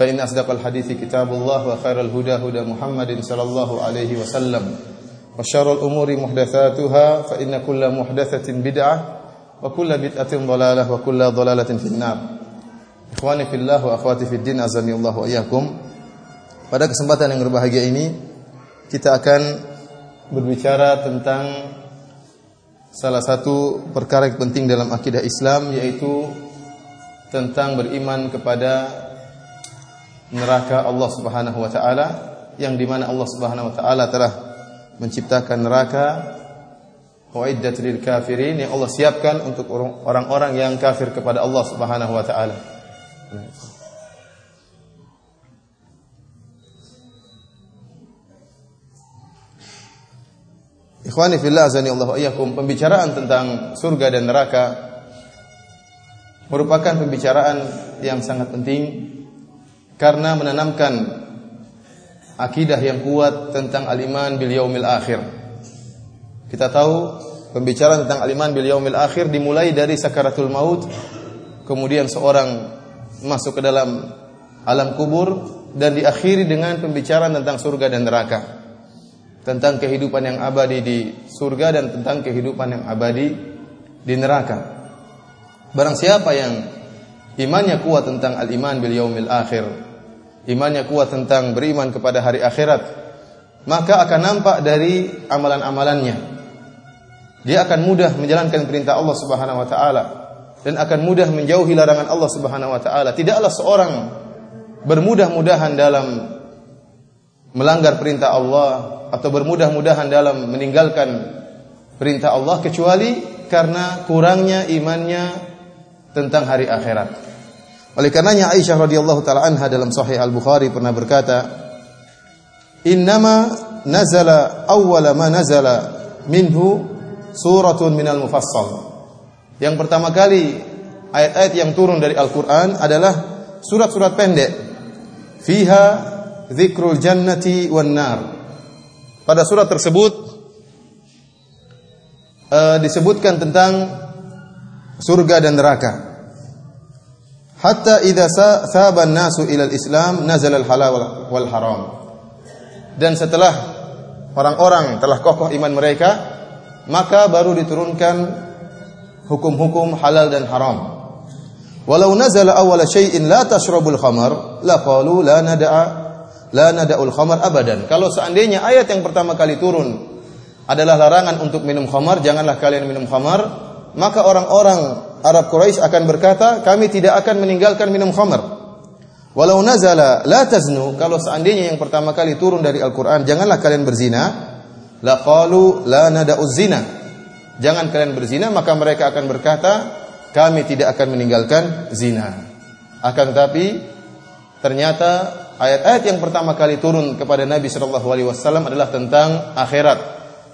فإن أصدق الحديث كتاب الله وخير الهدى هدى محمد صلى الله عليه وسلم وشر الأمور محدثاتها فإن كل محدثة بدعة وكل بدعة ضلالة وكل ضلالة في النار Ikhwani fillah wa akhwati fid din azami Allah wa iyyakum. Pada kesempatan yang berbahagia ini kita akan berbicara tentang salah satu perkara yang penting dalam akidah Islam yaitu tentang beriman kepada neraka Allah Subhanahu wa taala yang di mana Allah Subhanahu wa taala telah menciptakan neraka wa'iddat lil kafirin yang Allah siapkan untuk orang-orang yang kafir kepada Allah Subhanahu wa taala. Ikhwani fillah azani Allah iyyakum pembicaraan tentang surga dan neraka merupakan pembicaraan yang sangat penting karena menanamkan akidah yang kuat tentang al-iman bil yaumil akhir. Kita tahu pembicaraan tentang al-iman bil yaumil akhir dimulai dari sakaratul maut, kemudian seorang masuk ke dalam alam kubur dan diakhiri dengan pembicaraan tentang surga dan neraka. Tentang kehidupan yang abadi di surga dan tentang kehidupan yang abadi di neraka. Barang siapa yang imannya kuat tentang al-iman bil yaumil akhir, imannya kuat tentang beriman kepada hari akhirat, maka akan nampak dari amalan-amalannya. Dia akan mudah menjalankan perintah Allah Subhanahu wa taala dan akan mudah menjauhi larangan Allah Subhanahu wa taala. Tidaklah seorang bermudah-mudahan dalam melanggar perintah Allah atau bermudah-mudahan dalam meninggalkan perintah Allah kecuali karena kurangnya imannya tentang hari akhirat. Oleh karenanya Aisyah radhiyallahu taala anha dalam Sahih Al-Bukhari pernah berkata, "Innama nazala awwala ma nazala minhu suratun minal mufassal." Yang pertama kali ayat-ayat yang turun dari Al-Qur'an adalah surat-surat pendek. Fiha dzikrul jannati wan nar. Pada surat tersebut uh, disebutkan tentang surga dan neraka. Hatta idza thaba nasu ila al-islam nazala al-halal wal haram. Dan setelah orang-orang telah kokoh iman mereka, maka baru diturunkan hukum-hukum halal dan haram. Walau nazala awwala syai'in la tashrabul khamar, la qalu la nada'a la nada'ul khamar abadan. Kalau seandainya ayat yang pertama kali turun adalah larangan untuk minum khamar, janganlah kalian minum khamar, maka orang-orang Arab Quraisy akan berkata, kami tidak akan meninggalkan minum khamar. Walau nazala la taznu, kalau seandainya yang pertama kali turun dari Al-Qur'an, janganlah kalian berzina, la qalu la nada'uz zina. Jangan kalian berzina, maka mereka akan berkata, kami tidak akan meninggalkan zina. Akan tetapi ternyata ayat-ayat yang pertama kali turun kepada Nabi Shallallahu alaihi wasallam adalah tentang akhirat.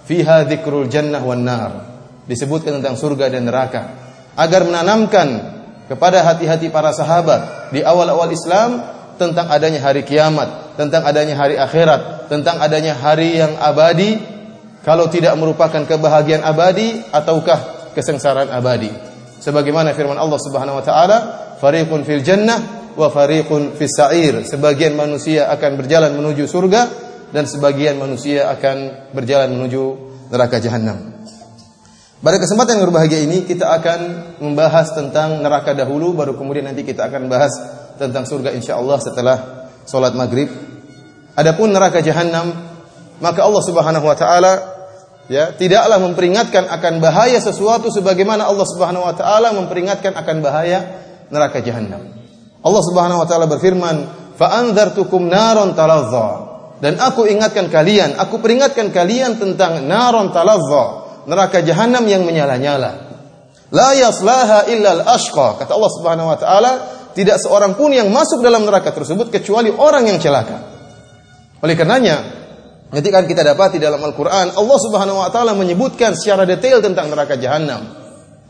Fiha dzikrul jannah wan nar. Disebutkan tentang surga dan neraka agar menanamkan kepada hati-hati para sahabat di awal-awal Islam tentang adanya hari kiamat, tentang adanya hari akhirat, tentang adanya hari yang abadi kalau tidak merupakan kebahagiaan abadi ataukah kesengsaraan abadi. Sebagaimana firman Allah Subhanahu wa taala, fariqun fil jannah wa fariqun fis sa'ir. Sebagian manusia akan berjalan menuju surga dan sebagian manusia akan berjalan menuju neraka jahanam. Pada kesempatan yang berbahagia ini kita akan membahas tentang neraka dahulu baru kemudian nanti kita akan bahas tentang surga insyaallah setelah salat maghrib. Adapun neraka jahanam, maka Allah Subhanahu wa taala ya tidaklah memperingatkan akan bahaya sesuatu sebagaimana Allah Subhanahu wa taala memperingatkan akan bahaya neraka jahanam. Allah Subhanahu wa taala berfirman, "Fa naron talazza." Dan aku ingatkan kalian, aku peringatkan kalian tentang naron talazza, neraka jahanam yang menyala-nyala. La yaslaha illa al-ashqa. Kata Allah Subhanahu wa taala, tidak seorang pun yang masuk dalam neraka tersebut kecuali orang yang celaka. Oleh karenanya, ketika kita dapati dalam Al-Quran, Allah Subhanahu Wa Taala menyebutkan secara detail tentang neraka jahanam,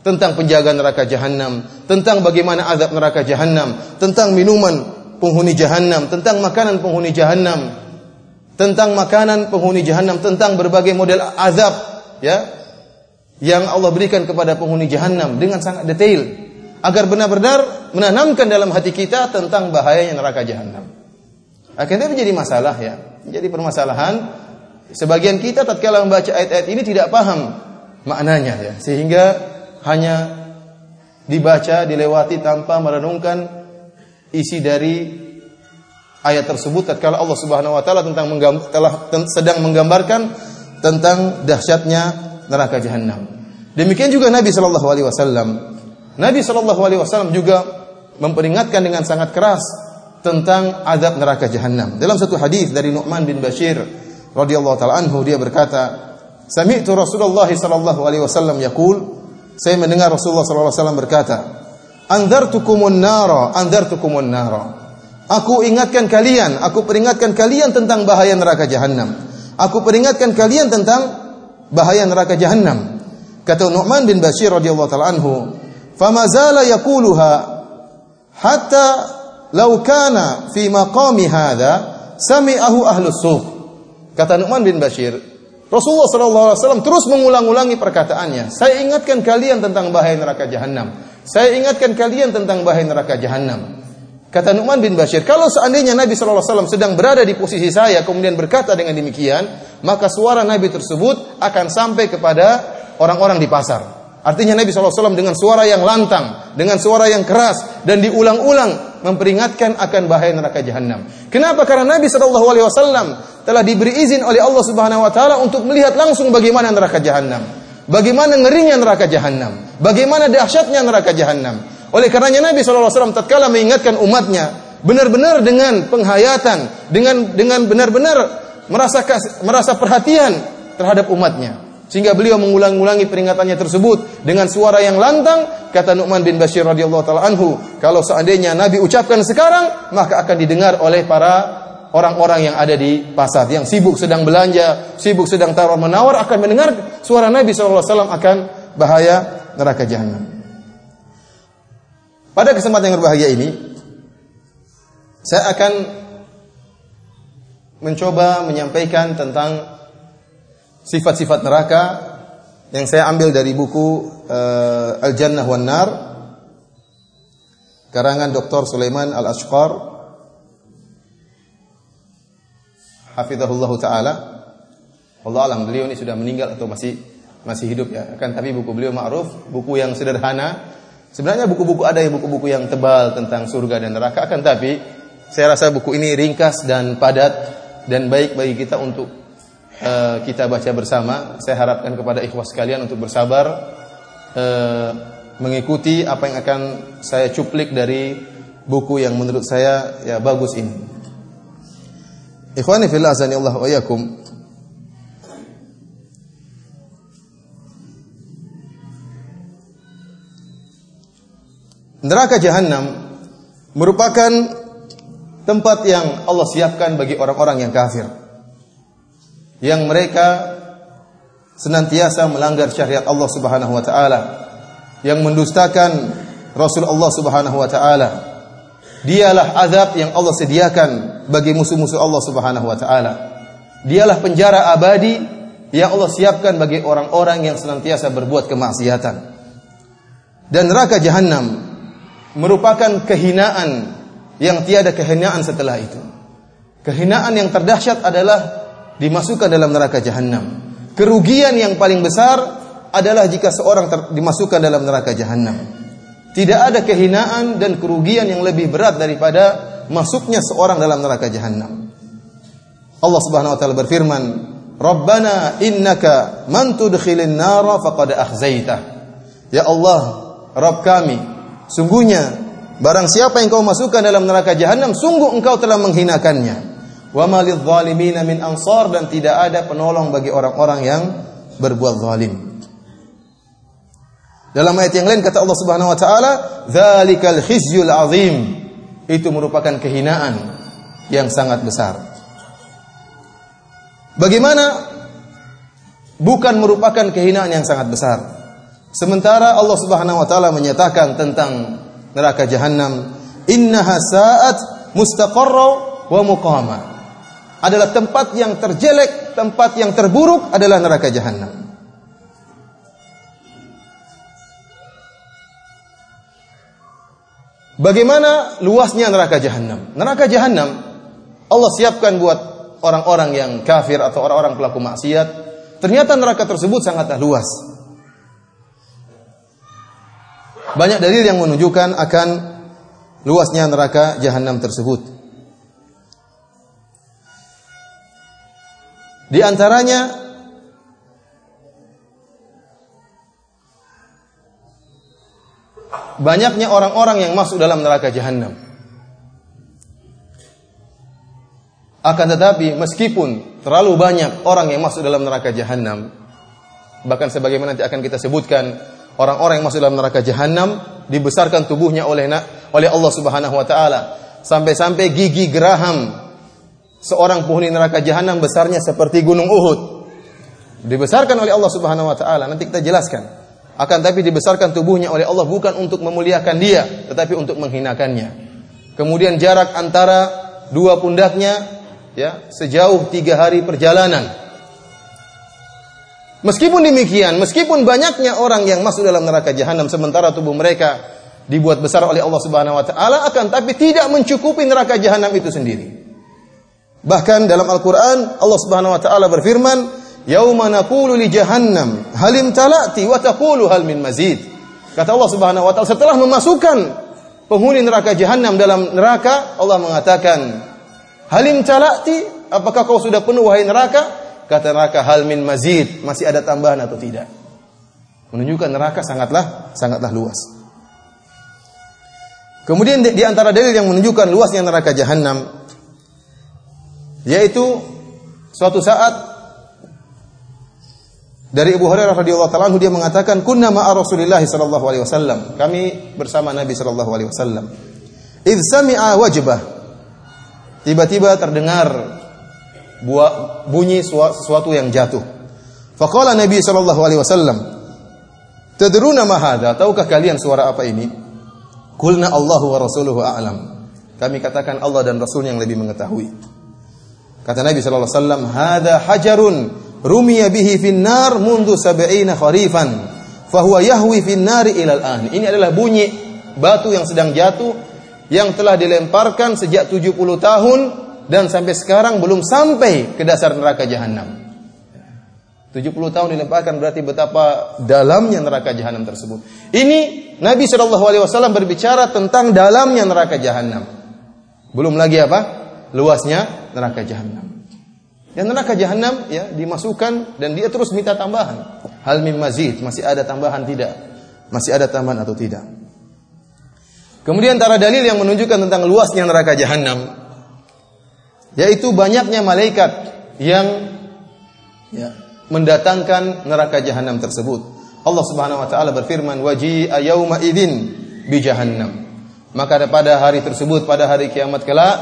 tentang penjaga neraka jahanam, tentang bagaimana azab neraka jahanam, tentang minuman penghuni jahanam, tentang makanan penghuni jahanam, tentang makanan penghuni jahanam, tentang berbagai model azab, ya, yang Allah berikan kepada penghuni jahanam dengan sangat detail, agar benar-benar menanamkan dalam hati kita tentang bahayanya neraka jahanam. Akhirnya menjadi masalah ya, menjadi permasalahan. Sebagian kita tatkala membaca ayat-ayat ini tidak paham maknanya ya, sehingga hanya dibaca, dilewati tanpa merenungkan isi dari ayat tersebut tatkala Allah Subhanahu wa taala tentang telah sedang menggambarkan tentang dahsyatnya neraka jahanam. Demikian juga Nabi sallallahu alaihi wasallam. Nabi sallallahu alaihi wasallam juga memperingatkan dengan sangat keras tentang azab neraka jahanam. Dalam satu hadis dari Nu'man bin Bashir radhiyallahu taala anhu dia berkata, "Sami'tu Rasulullah sallallahu alaihi wasallam yaqul" Saya mendengar Rasulullah sallallahu alaihi wasallam berkata, "Andzartukumun nara, andzartukumun nara." Aku ingatkan kalian, aku peringatkan kalian tentang bahaya neraka jahanam. Aku peringatkan kalian tentang bahaya neraka jahanam. Kata Nu'man bin Bashir radhiyallahu taala anhu, "Fama zala yaquluha hatta "Lau kana fi maqami hadza sami'ahu ahlus suq." Kata Nu'man bin Bashir, Rasulullah sallallahu alaihi wasallam terus mengulang-ulangi perkataannya. Saya ingatkan kalian tentang bahaya neraka jahanam. Saya ingatkan kalian tentang bahaya neraka jahanam. Kata Nu'man bin Bashir, kalau seandainya Nabi wasallam sedang berada di posisi saya kemudian berkata dengan demikian, maka suara Nabi tersebut akan sampai kepada orang-orang di pasar. Artinya Nabi SAW dengan suara yang lantang, dengan suara yang keras dan diulang-ulang memperingatkan akan bahaya neraka jahanam. Kenapa? Karena Nabi SAW telah diberi izin oleh Allah Subhanahu Wa Taala untuk melihat langsung bagaimana neraka jahanam, bagaimana ngerinya neraka jahanam, bagaimana dahsyatnya neraka jahanam. Oleh karenanya Nabi SAW tatkala mengingatkan umatnya benar-benar dengan penghayatan, dengan dengan benar-benar merasa merasa perhatian terhadap umatnya. Sehingga beliau mengulang-ulangi peringatannya tersebut dengan suara yang lantang, kata Nu'man bin Bashir radhiyallahu taala anhu, kalau seandainya Nabi ucapkan sekarang, maka akan didengar oleh para orang-orang yang ada di pasar yang sibuk sedang belanja, sibuk sedang tawar menawar akan mendengar suara Nabi SAW akan bahaya neraka jahanam. Pada kesempatan yang berbahagia ini, saya akan mencoba menyampaikan tentang sifat-sifat neraka yang saya ambil dari buku uh, Al-Jannah wan Nar karangan Dr. Sulaiman Al-Ashqar hafizahullah taala Allah alam beliau ini sudah meninggal atau masih masih hidup ya kan tapi buku beliau ma'ruf buku yang sederhana sebenarnya buku-buku ada yang buku-buku yang tebal tentang surga dan neraka akan tapi saya rasa buku ini ringkas dan padat dan baik bagi kita untuk uh, kita baca bersama. Saya harapkan kepada ikhwas sekalian untuk bersabar uh, mengikuti apa yang akan saya cuplik dari buku yang menurut saya ya bagus ini. Ikhwani fillah azani Allah wa. Neraka jahanam merupakan tempat yang Allah siapkan bagi orang-orang yang kafir yang mereka senantiasa melanggar syariat Allah Subhanahu wa taala, yang mendustakan Rasul Allah Subhanahu wa taala. Dialah azab yang Allah sediakan bagi musuh-musuh Allah Subhanahu wa taala. Dialah penjara abadi yang Allah siapkan bagi orang-orang yang senantiasa berbuat kemaksiatan. Dan neraka jahanam merupakan kehinaan yang tiada kehinaan setelah itu. Kehinaan yang terdahsyat adalah dimasukkan dalam neraka jahanam. Kerugian yang paling besar adalah jika seorang dimasukkan dalam neraka jahanam. Tidak ada kehinaan dan kerugian yang lebih berat daripada masuknya seorang dalam neraka jahanam. Allah Subhanahu wa taala berfirman, "Rabbana innaka man tudkhilin nara faqad akhzaita." Ya Allah, Rabb kami, sungguhnya barang siapa yang kau masukkan dalam neraka jahanam, sungguh engkau telah menghinakannya. Wa malidh zalimina min ansar dan tidak ada penolong bagi orang-orang yang berbuat zalim. Dalam ayat yang lain kata Allah Subhanahu wa taala, "Dzalikal khizyul azim." Itu merupakan kehinaan yang sangat besar. Bagaimana bukan merupakan kehinaan yang sangat besar? Sementara Allah Subhanahu wa taala menyatakan tentang neraka jahanam, "Innaha sa'at mustaqarra wa muqama." Adalah tempat yang terjelek, tempat yang terburuk adalah neraka jahanam. Bagaimana luasnya neraka jahanam? Neraka jahanam Allah siapkan buat orang-orang yang kafir atau orang-orang pelaku maksiat. Ternyata neraka tersebut sangatlah luas. Banyak dalil yang menunjukkan akan luasnya neraka jahanam tersebut. Di antaranya banyaknya orang-orang yang masuk dalam neraka jahanam. Akan tetapi meskipun terlalu banyak orang yang masuk dalam neraka jahanam, bahkan sebagaimana nanti akan kita sebutkan, orang-orang yang masuk dalam neraka jahanam dibesarkan tubuhnya oleh oleh Allah Subhanahu wa taala sampai-sampai gigi geraham seorang penghuni neraka jahanam besarnya seperti gunung Uhud. Dibesarkan oleh Allah Subhanahu wa taala. Nanti kita jelaskan akan tapi dibesarkan tubuhnya oleh Allah bukan untuk memuliakan dia, tetapi untuk menghinakannya. Kemudian jarak antara dua pundaknya ya sejauh tiga hari perjalanan. Meskipun demikian, meskipun banyaknya orang yang masuk dalam neraka jahanam sementara tubuh mereka dibuat besar oleh Allah Subhanahu wa taala akan tapi tidak mencukupi neraka jahanam itu sendiri. Bahkan dalam Al-Qur'an Allah Subhanahu wa taala berfirman, Yauma naqulu li jahannam halim talati wa taqulu hal min mazid. Kata Allah Subhanahu wa taala setelah memasukkan penghuni neraka jahanam dalam neraka, Allah mengatakan, "Halim talati? Apakah kau sudah penuh wahai neraka?" Kata neraka, "Hal min mazid?" Masih ada tambahan atau tidak? Menunjukkan neraka sangatlah sangatlah luas. Kemudian di, di antara dalil yang menunjukkan luasnya neraka jahanam yaitu suatu saat dari Abu Hurairah radhiyallahu taala dia mengatakan kunna ma'a Rasulillah sallallahu alaihi wasallam. Kami bersama Nabi sallallahu alaihi wasallam. Idz sami'a wajbah. Tiba-tiba terdengar buah, bunyi sesuatu yang jatuh. Faqala Nabi sallallahu alaihi wasallam, "Tadruna ma hadha? Tahukah kalian suara apa ini?" Qulna Allahu wa rasuluhu a'lam. Kami katakan Allah dan Rasul yang lebih mengetahui. Kata Nabi sallallahu alaihi wasallam, "Hadza hajarun rumiya bihi finnar mundu sab'ina kharifan fahuwa yahwi finnari ilal an. Ini adalah bunyi batu yang sedang jatuh yang telah dilemparkan sejak 70 tahun dan sampai sekarang belum sampai ke dasar neraka jahanam. 70 tahun dilemparkan berarti betapa dalamnya neraka jahanam tersebut. Ini Nabi Shallallahu alaihi wasallam berbicara tentang dalamnya neraka jahanam. Belum lagi apa? Luasnya neraka jahanam. Dan neraka jahanam ya dimasukkan dan dia terus minta tambahan. Hal min mazid, masih ada tambahan tidak? Masih ada tambahan atau tidak? Kemudian antara dalil yang menunjukkan tentang luasnya neraka jahanam yaitu banyaknya malaikat yang ya, mendatangkan neraka jahanam tersebut. Allah Subhanahu wa taala berfirman, "Waji'a yauma idzin bi jahannam." Maka pada hari tersebut pada hari kiamat kelak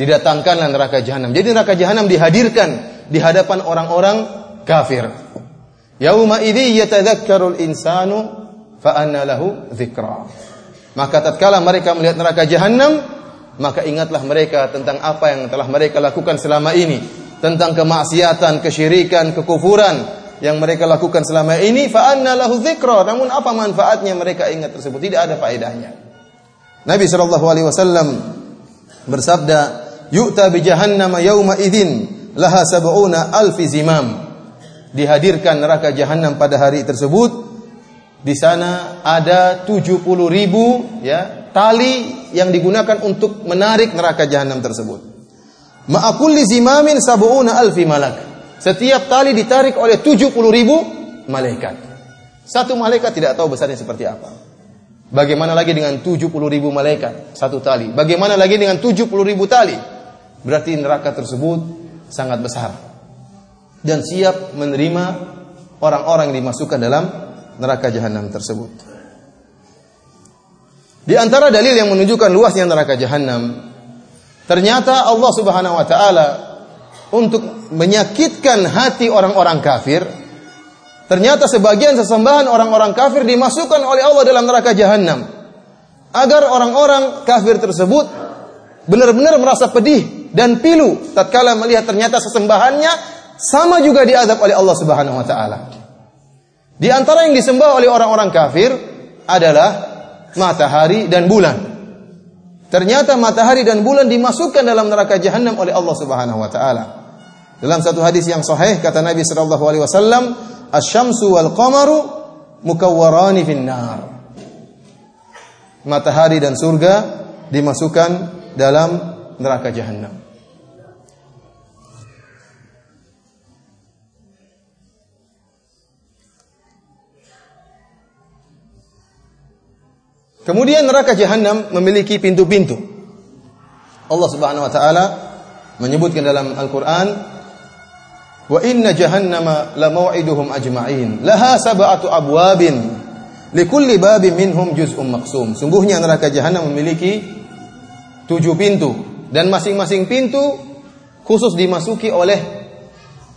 didatangkanlah neraka jahanam. Jadi neraka jahanam dihadirkan di hadapan orang-orang kafir. Yauma idzi yatadzakkarul insanu fa anna lahu dzikra. Maka tatkala mereka melihat neraka jahanam, maka ingatlah mereka tentang apa yang telah mereka lakukan selama ini, tentang kemaksiatan, kesyirikan, kekufuran yang mereka lakukan selama ini fa anna lahu. Namun apa manfaatnya mereka ingat tersebut? Tidak ada faedahnya. Nabi sallallahu alaihi wasallam bersabda, yu'ta bi jahannam yauma idzin laha sab'una alfi zimam. Dihadirkan neraka jahanam pada hari tersebut. Di sana ada 70 ribu ya tali yang digunakan untuk menarik neraka jahanam tersebut. Ma'akulli zimamin sab'una alfi malak. Setiap tali ditarik oleh 70 ribu malaikat. Satu malaikat tidak tahu besarnya seperti apa. Bagaimana lagi dengan 70 ribu malaikat satu tali? Bagaimana lagi dengan 70 ribu tali? Berarti neraka tersebut sangat besar. Dan siap menerima orang-orang yang dimasukkan dalam neraka jahanam tersebut. Di antara dalil yang menunjukkan luasnya neraka jahanam Ternyata Allah Subhanahu wa taala untuk menyakitkan hati orang-orang kafir, ternyata sebagian sesembahan orang-orang kafir dimasukkan oleh Allah dalam neraka jahanam. Agar orang-orang kafir tersebut benar-benar merasa pedih dan pilu tatkala melihat ternyata sesembahannya sama juga diadab oleh Allah Subhanahu wa taala. Di antara yang disembah oleh orang-orang kafir adalah matahari dan bulan. Ternyata matahari dan bulan dimasukkan dalam neraka jahanam oleh Allah Subhanahu wa taala. Dalam satu hadis yang sahih kata Nabi sallallahu alaihi wasallam, "Asy-syamsu wal qamaru mukawwarani finnar." Matahari dan surga dimasukkan dalam neraka jahanam. Kemudian neraka jahanam memiliki pintu-pintu. Allah Subhanahu wa taala menyebutkan dalam Al-Qur'an wa inna jahannama la mau'iduhum ajma'in laha sab'atu abwabin likulli babin minhum juz'un maqsum. Sungguhnya neraka jahanam memiliki tujuh pintu dan masing-masing pintu khusus dimasuki oleh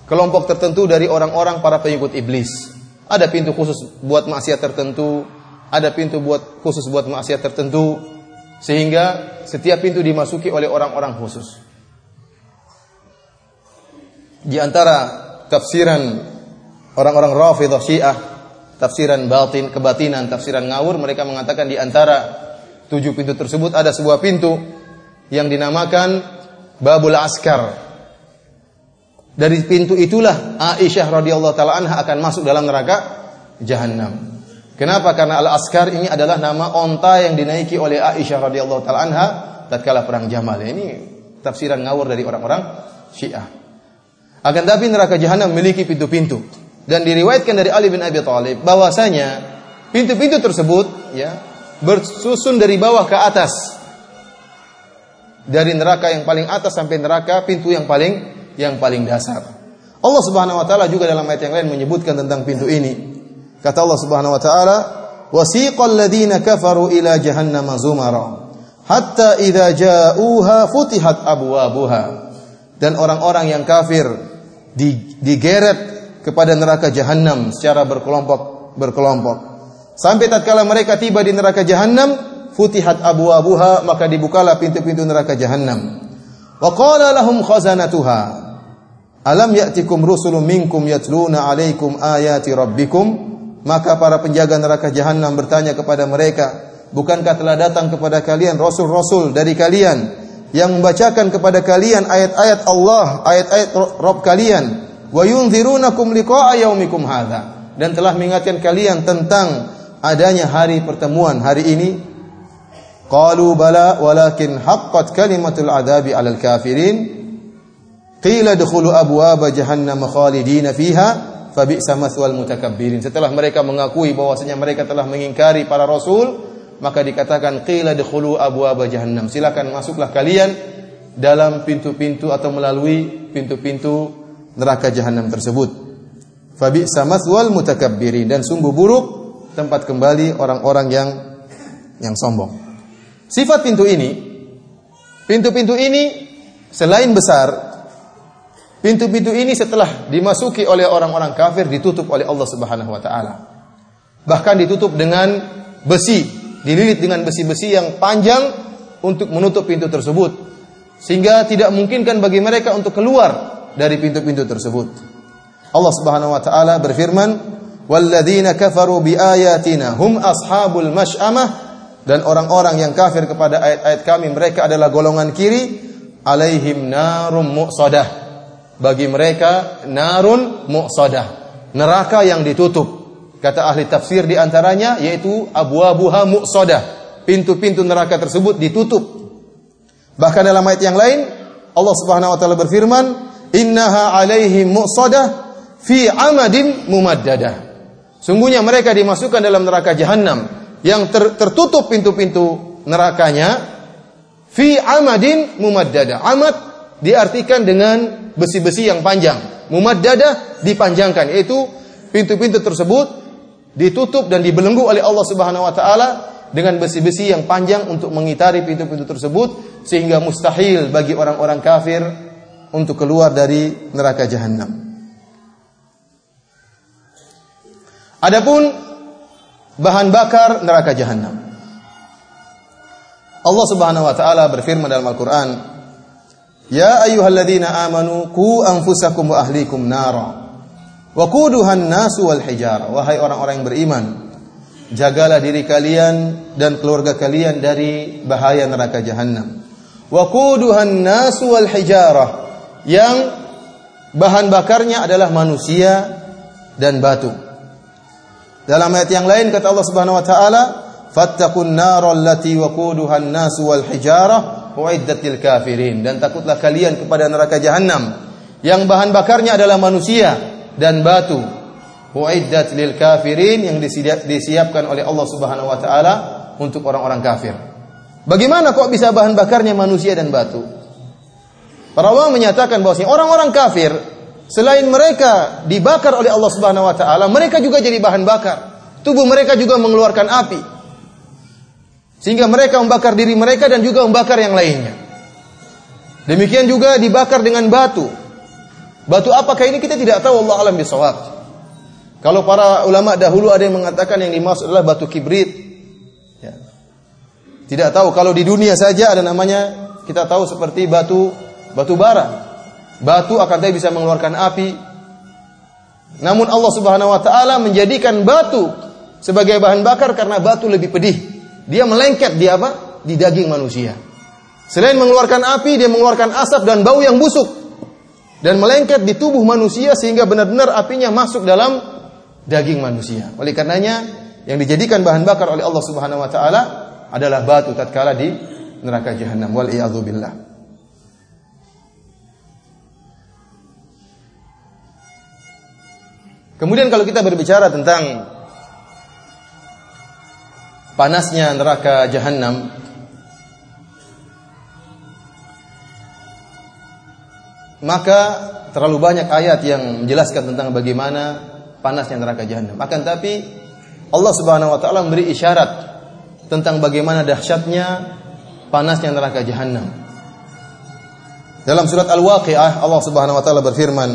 kelompok tertentu dari orang-orang para pengikut iblis. Ada pintu khusus buat maksiat tertentu, ada pintu buat khusus buat maksiat tertentu sehingga setiap pintu dimasuki oleh orang-orang khusus. Di antara tafsiran orang-orang Rafidhah Syiah, tafsiran batin, kebatinan, tafsiran ngawur, mereka mengatakan di antara tujuh pintu tersebut ada sebuah pintu yang dinamakan Babul Askar. Dari pintu itulah Aisyah radhiyallahu taala anha akan masuk dalam neraka jahanam. Kenapa? Karena Al-Askar ini adalah nama onta yang dinaiki oleh Aisyah radhiyallahu taala anha tatkala perang Jamal. Ini tafsiran ngawur dari orang-orang Syiah. Akan tapi neraka jahanam memiliki pintu-pintu dan diriwayatkan dari Ali bin Abi Thalib bahwasanya pintu-pintu tersebut ya bersusun dari bawah ke atas. Dari neraka yang paling atas sampai neraka pintu yang paling yang paling dasar. Allah Subhanahu wa taala juga dalam ayat yang lain menyebutkan tentang pintu ini. Kata Allah Subhanahu wa taala, "Wasiqal ladzina kafaru ila jahannam zumara hatta idza ja'uha futihat abwabuha." Dan orang-orang yang kafir digeret kepada neraka jahanam secara berkelompok berkelompok. Sampai tatkala mereka tiba di neraka jahanam, futihat abwabuha maka dibukalah pintu-pintu neraka jahanam. Wa qala lahum khazanatuha Alam ya'tikum rusulun minkum yatluna 'alaikum ayati rabbikum maka para penjaga neraka jahanam bertanya kepada mereka, bukankah telah datang kepada kalian rasul-rasul dari kalian yang membacakan kepada kalian ayat-ayat Allah, ayat-ayat Rabb kalian, wa yunzirunakum liqa'a yaumikum hadza dan telah mengingatkan kalian tentang adanya hari pertemuan hari ini? Qalu bala walakin haqqat kalimatul adabi 'alal kafirin. Qila dkhulu abwaaba jahannam khalidina fiha fabi'sa maswal mutakabbirin. Setelah mereka mengakui bahwasanya mereka telah mengingkari para rasul, maka dikatakan qila dkhulu abwaaba jahannam. Silakan masuklah kalian dalam pintu-pintu atau melalui pintu-pintu neraka jahanam tersebut. Fabi'sa maswal mutakabbirin dan sungguh buruk tempat kembali orang-orang yang yang sombong. Sifat pintu ini, pintu-pintu ini selain besar, Pintu-pintu ini setelah dimasuki oleh orang-orang kafir ditutup oleh Allah Subhanahu wa taala. Bahkan ditutup dengan besi, dililit dengan besi-besi yang panjang untuk menutup pintu tersebut. Sehingga tidak mungkinkan bagi mereka untuk keluar dari pintu-pintu tersebut. Allah Subhanahu wa taala berfirman, "Walladzina kafaru biayatina hum ashabul masy'amah" dan orang-orang yang kafir kepada ayat-ayat kami mereka adalah golongan kiri alaihim narum muqsadah bagi mereka narun muqsadah, neraka yang ditutup. Kata ahli tafsir di antaranya yaitu abwabuha muqsadah, pintu-pintu neraka tersebut ditutup. Bahkan dalam ayat yang lain, Allah Subhanahu wa taala berfirman, "Innaha 'alaihim mu'sadah fi 'amadin mumaddadah." Sungguhnya mereka dimasukkan dalam neraka jahanam yang ter, tertutup pintu-pintu nerakanya fi amadin mumaddada. Amad diartikan dengan besi-besi yang panjang. Mumaddada dipanjangkan yaitu pintu-pintu tersebut ditutup dan dibelenggu oleh Allah Subhanahu wa taala dengan besi-besi yang panjang untuk mengitari pintu-pintu tersebut sehingga mustahil bagi orang-orang kafir untuk keluar dari neraka jahanam. Adapun bahan bakar neraka jahanam. Allah Subhanahu wa taala berfirman dalam Al-Qur'an, "Ya ayyuhalladzina amanu qu anfusakum wa ahlikum nara wa quduhan nasu wal hijar." Wahai orang-orang yang beriman, jagalah diri kalian dan keluarga kalian dari bahaya neraka jahanam. Wa quduhan nasu wal hijarah yang bahan bakarnya adalah manusia dan batu. Dalam ayat yang lain kata Allah Subhanahu wa taala, "Fattaqun nar allati waquduha an-nas wal hijarah uiddat lil kafirin." Dan takutlah kalian kepada neraka jahanam yang bahan bakarnya adalah manusia dan batu. Uiddat kafirin yang disiapkan oleh Allah Subhanahu wa taala untuk orang-orang kafir. Bagaimana kok bisa bahan bakarnya manusia dan batu? Para ulama menyatakan bahwa orang-orang kafir Selain mereka dibakar oleh Allah Subhanahu wa taala, mereka juga jadi bahan bakar. Tubuh mereka juga mengeluarkan api. Sehingga mereka membakar diri mereka dan juga membakar yang lainnya. Demikian juga dibakar dengan batu. Batu apakah ini kita tidak tahu Allah alam bisawab. Kalau para ulama dahulu ada yang mengatakan yang dimaksud adalah batu kibrit. Ya. Tidak tahu kalau di dunia saja ada namanya kita tahu seperti batu batu bara. Batu akan tapi bisa mengeluarkan api. Namun Allah Subhanahu wa taala menjadikan batu sebagai bahan bakar karena batu lebih pedih. Dia melengket di apa? Di daging manusia. Selain mengeluarkan api, dia mengeluarkan asap dan bau yang busuk dan melengket di tubuh manusia sehingga benar-benar apinya masuk dalam daging manusia. Oleh karenanya yang dijadikan bahan bakar oleh Allah Subhanahu wa taala adalah batu tatkala di neraka jahanam wal billah. Kemudian kalau kita berbicara tentang panasnya neraka jahanam maka terlalu banyak ayat yang menjelaskan tentang bagaimana panasnya neraka jahanam. Akan tapi Allah Subhanahu wa taala memberi isyarat tentang bagaimana dahsyatnya panasnya neraka jahanam. Dalam surat Al-Waqiah Allah Subhanahu wa taala berfirman,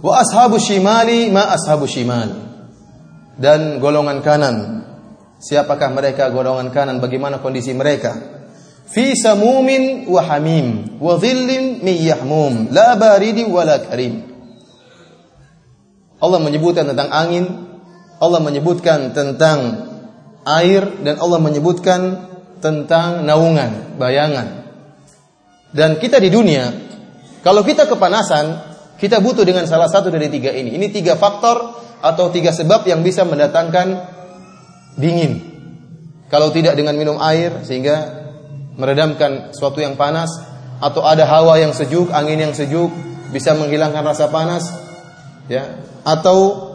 Wa ashabu shimali ma ashabu shimal. Dan golongan kanan. Siapakah mereka golongan kanan? Bagaimana kondisi mereka? Fi samumin wa hamim wa dhillin min yahmum la baridi wa karim. Allah menyebutkan tentang angin, Allah menyebutkan tentang air dan Allah menyebutkan tentang naungan, bayangan. Dan kita di dunia, kalau kita kepanasan, kita butuh dengan salah satu dari tiga ini. Ini tiga faktor atau tiga sebab yang bisa mendatangkan dingin. Kalau tidak dengan minum air sehingga meredamkan suatu yang panas atau ada hawa yang sejuk, angin yang sejuk bisa menghilangkan rasa panas ya atau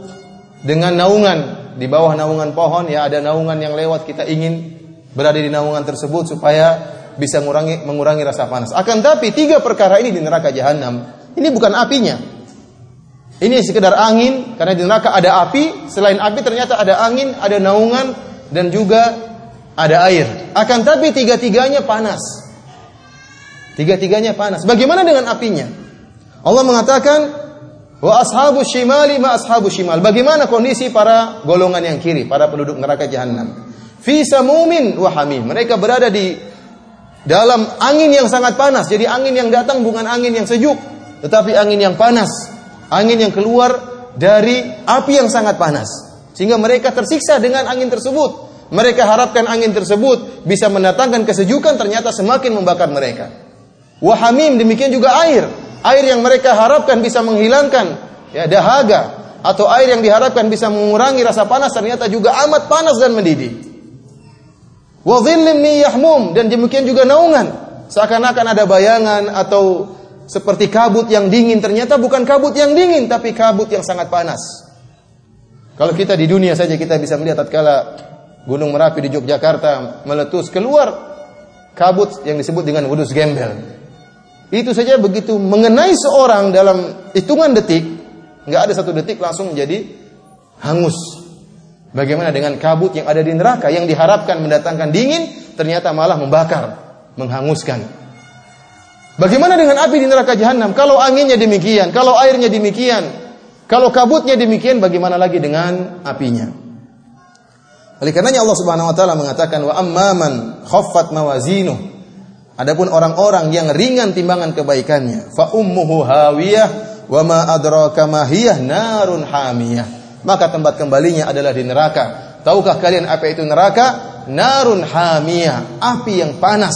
dengan naungan di bawah naungan pohon ya ada naungan yang lewat kita ingin berada di naungan tersebut supaya bisa mengurangi mengurangi rasa panas. Akan tapi tiga perkara ini di neraka jahanam ini bukan apinya. Ini sekedar angin karena di neraka ada api, selain api ternyata ada angin, ada naungan dan juga ada air. Akan tapi tiga-tiganya panas. Tiga-tiganya panas. Bagaimana dengan apinya? Allah mengatakan wa ashabu shimali ma ashabu shimal. Bagaimana kondisi para golongan yang kiri, para penduduk neraka jahanam? Fi samumin wa hamim. Mereka berada di dalam angin yang sangat panas. Jadi angin yang datang bukan angin yang sejuk, tetapi angin yang panas, angin yang keluar dari api yang sangat panas. Sehingga mereka tersiksa dengan angin tersebut. Mereka harapkan angin tersebut bisa mendatangkan kesejukan, ternyata semakin membakar mereka. Wahamim demikian juga air. Air yang mereka harapkan bisa menghilangkan ya dahaga atau air yang diharapkan bisa mengurangi rasa panas ternyata juga amat panas dan mendidih. Wa yahmum dan demikian juga naungan Seakan-akan ada bayangan atau seperti kabut yang dingin, ternyata bukan kabut yang dingin, tapi kabut yang sangat panas. Kalau kita di dunia saja kita bisa melihat tatkala Gunung Merapi di Yogyakarta meletus keluar kabut yang disebut dengan wudus gembel. Itu saja begitu mengenai seorang dalam hitungan detik, nggak ada satu detik langsung menjadi hangus. Bagaimana dengan kabut yang ada di neraka yang diharapkan mendatangkan dingin, ternyata malah membakar, menghanguskan. Bagaimana dengan api di neraka jahanam? Kalau anginnya demikian, kalau airnya demikian, kalau kabutnya demikian, bagaimana lagi dengan apinya? Oleh karenanya Allah Subhanahu wa taala mengatakan wa amman khaffat mawazinu. Adapun orang-orang yang ringan timbangan kebaikannya, fa ummuhu hawiyah wa ma adraka ma narun hamiyah. Maka tempat kembalinya adalah di neraka. Tahukah kalian apa itu neraka? Narun hamiyah, api yang panas,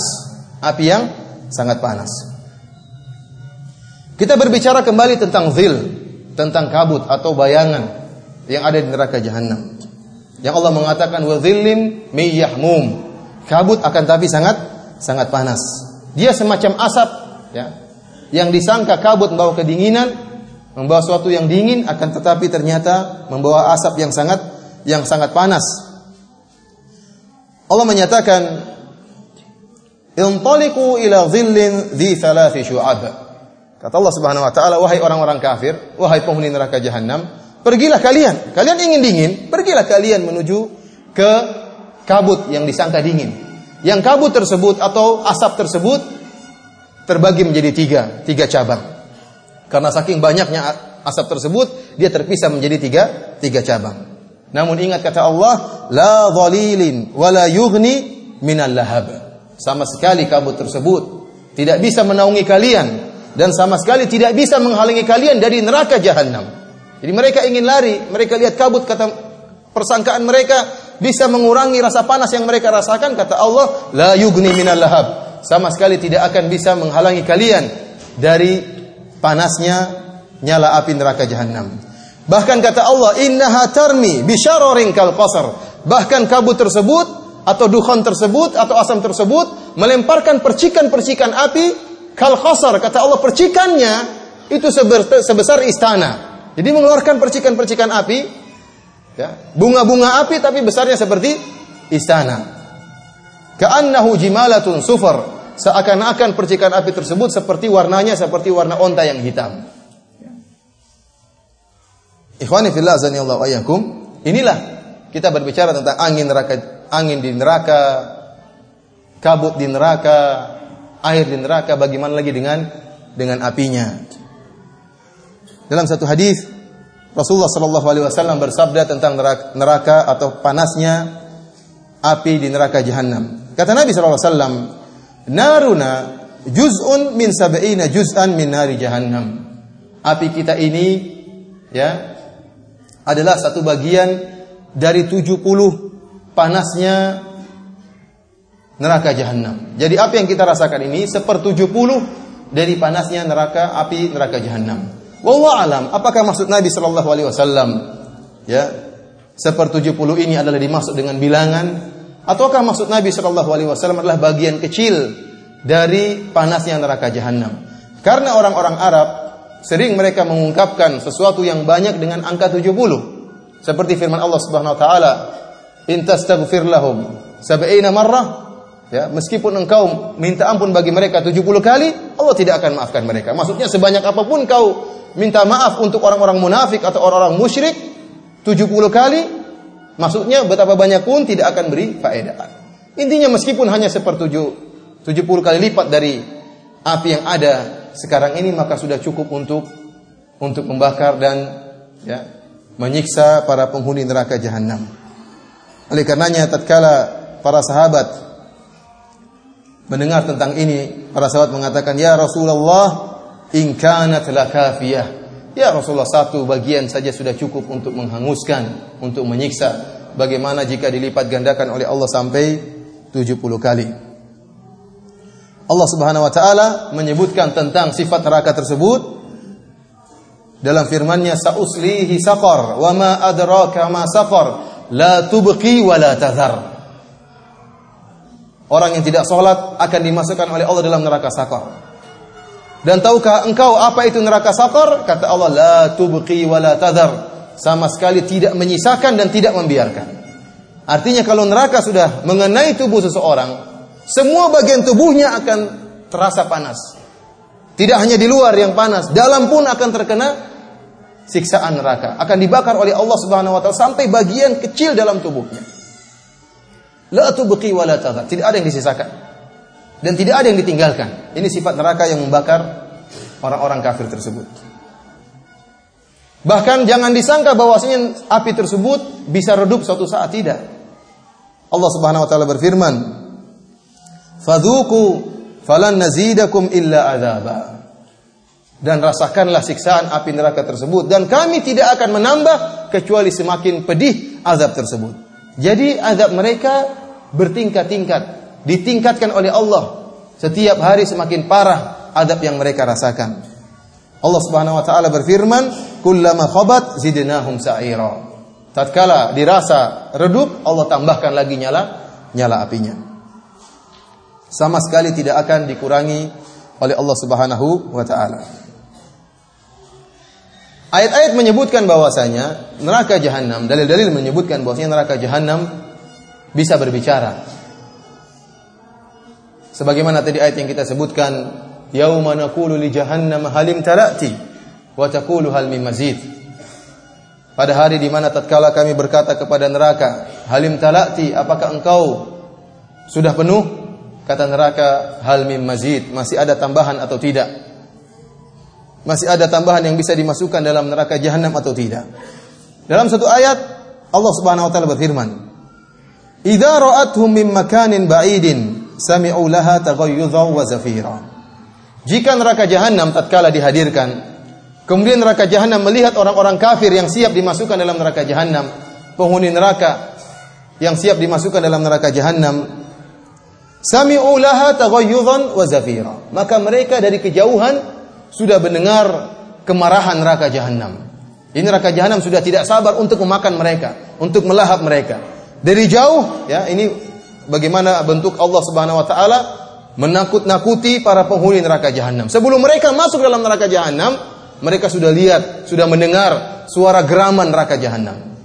api yang sangat panas. Kita berbicara kembali tentang zil, tentang kabut atau bayangan yang ada di neraka jahanam. Yang Allah mengatakan wa dhillim miyahmum. Kabut akan tapi sangat sangat panas. Dia semacam asap ya. Yang disangka kabut membawa kedinginan, membawa suatu yang dingin akan tetapi ternyata membawa asap yang sangat yang sangat panas. Allah menyatakan Intaliqu ila dhillin dhi thalathi syu'ab. Kata Allah Subhanahu wa taala, wahai orang-orang kafir, wahai penghuni neraka jahanam, pergilah kalian. Kalian ingin dingin, pergilah kalian menuju ke kabut yang disangka dingin. Yang kabut tersebut atau asap tersebut terbagi menjadi tiga, tiga cabang. Karena saking banyaknya asap tersebut, dia terpisah menjadi tiga, tiga cabang. Namun ingat kata Allah, la dhalilin wa la yughni minal lahab. Sama sekali kabut tersebut tidak bisa menaungi kalian dan sama sekali tidak bisa menghalangi kalian dari neraka jahanam. Jadi mereka ingin lari, mereka lihat kabut kata persangkaan mereka bisa mengurangi rasa panas yang mereka rasakan kata Allah la yugni minal lahab. Sama sekali tidak akan bisa menghalangi kalian dari panasnya nyala api neraka jahanam. Bahkan kata Allah innaha tarmi bisyararin kal qasar. Bahkan kabut tersebut atau dukhan tersebut atau asam tersebut melemparkan percikan-percikan api kal khasar kata Allah percikannya itu sebesar istana. Jadi mengeluarkan percikan-percikan api ya, bunga-bunga api tapi besarnya seperti istana. Ka'annahu jimalatun sufar. Seakan-akan percikan api tersebut seperti warnanya seperti warna onta yang hitam. Ikhwani fillah azanillahu ayyakum. Inilah kita berbicara tentang angin neraka angin di neraka, kabut di neraka, air di neraka, bagaimana lagi dengan dengan apinya. Dalam satu hadis Rasulullah Shallallahu Alaihi Wasallam bersabda tentang neraka, neraka atau panasnya api di neraka jahanam. Kata Nabi Shallallahu Alaihi Wasallam, naruna juz'un min sab'ina juz'an min nari jahannam. Api kita ini ya adalah satu bagian dari 70 panasnya neraka jahanam. Jadi apa yang kita rasakan ini sepertujuh puluh dari panasnya neraka api neraka jahanam. Wallahu alam, apakah maksud Nabi Shallallahu alaihi wasallam ya sepertujuh puluh ini adalah dimaksud dengan bilangan ataukah maksud Nabi Shallallahu alaihi wasallam adalah bagian kecil dari panasnya neraka jahanam? Karena orang-orang Arab sering mereka mengungkapkan sesuatu yang banyak dengan angka 70. Seperti firman Allah Subhanahu wa taala, in tastaghfir lahum sab'ina marrah ya meskipun engkau minta ampun bagi mereka 70 kali Allah tidak akan maafkan mereka maksudnya sebanyak apa pun kau minta maaf untuk orang-orang munafik atau orang-orang musyrik 70 kali maksudnya betapa banyak pun tidak akan beri faedah intinya meskipun hanya sepertujuh 70 kali lipat dari api yang ada sekarang ini maka sudah cukup untuk untuk membakar dan ya menyiksa para penghuni neraka jahanam. Oleh karenanya tatkala para sahabat mendengar tentang ini, para sahabat mengatakan, "Ya Rasulullah, in kanat lakafiyah." Ya Rasulullah, satu bagian saja sudah cukup untuk menghanguskan, untuk menyiksa. Bagaimana jika dilipat gandakan oleh Allah sampai 70 kali? Allah Subhanahu wa taala menyebutkan tentang sifat neraka tersebut dalam firman-Nya sauslihi saqar wa ma adraka ma saqar la tubqi wa la tadhar. Orang yang tidak sholat akan dimasukkan oleh Allah dalam neraka sakor. Dan tahukah engkau apa itu neraka sakor? Kata Allah, la tubqi wa la tadhar. Sama sekali tidak menyisakan dan tidak membiarkan. Artinya kalau neraka sudah mengenai tubuh seseorang, semua bagian tubuhnya akan terasa panas. Tidak hanya di luar yang panas, dalam pun akan terkena siksaan neraka. Akan dibakar oleh Allah Subhanahu wa taala sampai bagian kecil dalam tubuhnya. La tubqi wa la. Tidak ada yang disisakan. Dan tidak ada yang ditinggalkan. Ini sifat neraka yang membakar orang-orang kafir tersebut. Bahkan jangan disangka bahwasanya api tersebut bisa redup suatu saat tidak. Allah Subhanahu wa taala berfirman, "Fadzuku falan nazidakum illa adzaba." Dan rasakanlah siksaan api neraka tersebut dan kami tidak akan menambah kecuali semakin pedih azab tersebut. Jadi azab mereka bertingkat-tingkat, ditingkatkan oleh Allah. Setiap hari semakin parah azab yang mereka rasakan. Allah Subhanahu wa taala berfirman, "Kullama khabat zidnahum sa'ira." Tatkala dirasa redup, Allah tambahkan lagi nyala nyala apinya. Sama sekali tidak akan dikurangi oleh Allah Subhanahu wa taala. Ayat-ayat menyebutkan bahwasanya neraka jahanam, dalil-dalil menyebutkan bahwasanya neraka jahanam bisa berbicara. Sebagaimana tadi ayat yang kita sebutkan, yauma naqulu li jahannam halim talati wa taqulu hal min mazid. Pada hari di mana tatkala kami berkata kepada neraka, halim talati, apakah engkau sudah penuh? Kata neraka, hal min mazid, masih ada tambahan atau tidak? Masih ada tambahan yang bisa dimasukkan dalam neraka jahanam atau tidak. Dalam satu ayat Allah Subhanahu wa taala berfirman, "Idza ra'atuhum min makanin ba'idin sami'u laha taghayyudha wa zafira." Jika neraka jahanam tatkala dihadirkan, kemudian neraka jahanam melihat orang-orang kafir yang siap dimasukkan dalam neraka jahanam, penghuni neraka yang siap dimasukkan dalam neraka jahanam, sami'u laha taghayyudhan wa zafira. Maka mereka dari kejauhan sudah mendengar kemarahan neraka jahanam. Ini neraka jahanam sudah tidak sabar untuk memakan mereka, untuk melahap mereka. Dari jauh, ya, ini bagaimana bentuk Allah Subhanahu wa taala menakut-nakuti para penghuni neraka jahanam. Sebelum mereka masuk dalam neraka jahanam, mereka sudah lihat, sudah mendengar suara geraman neraka jahanam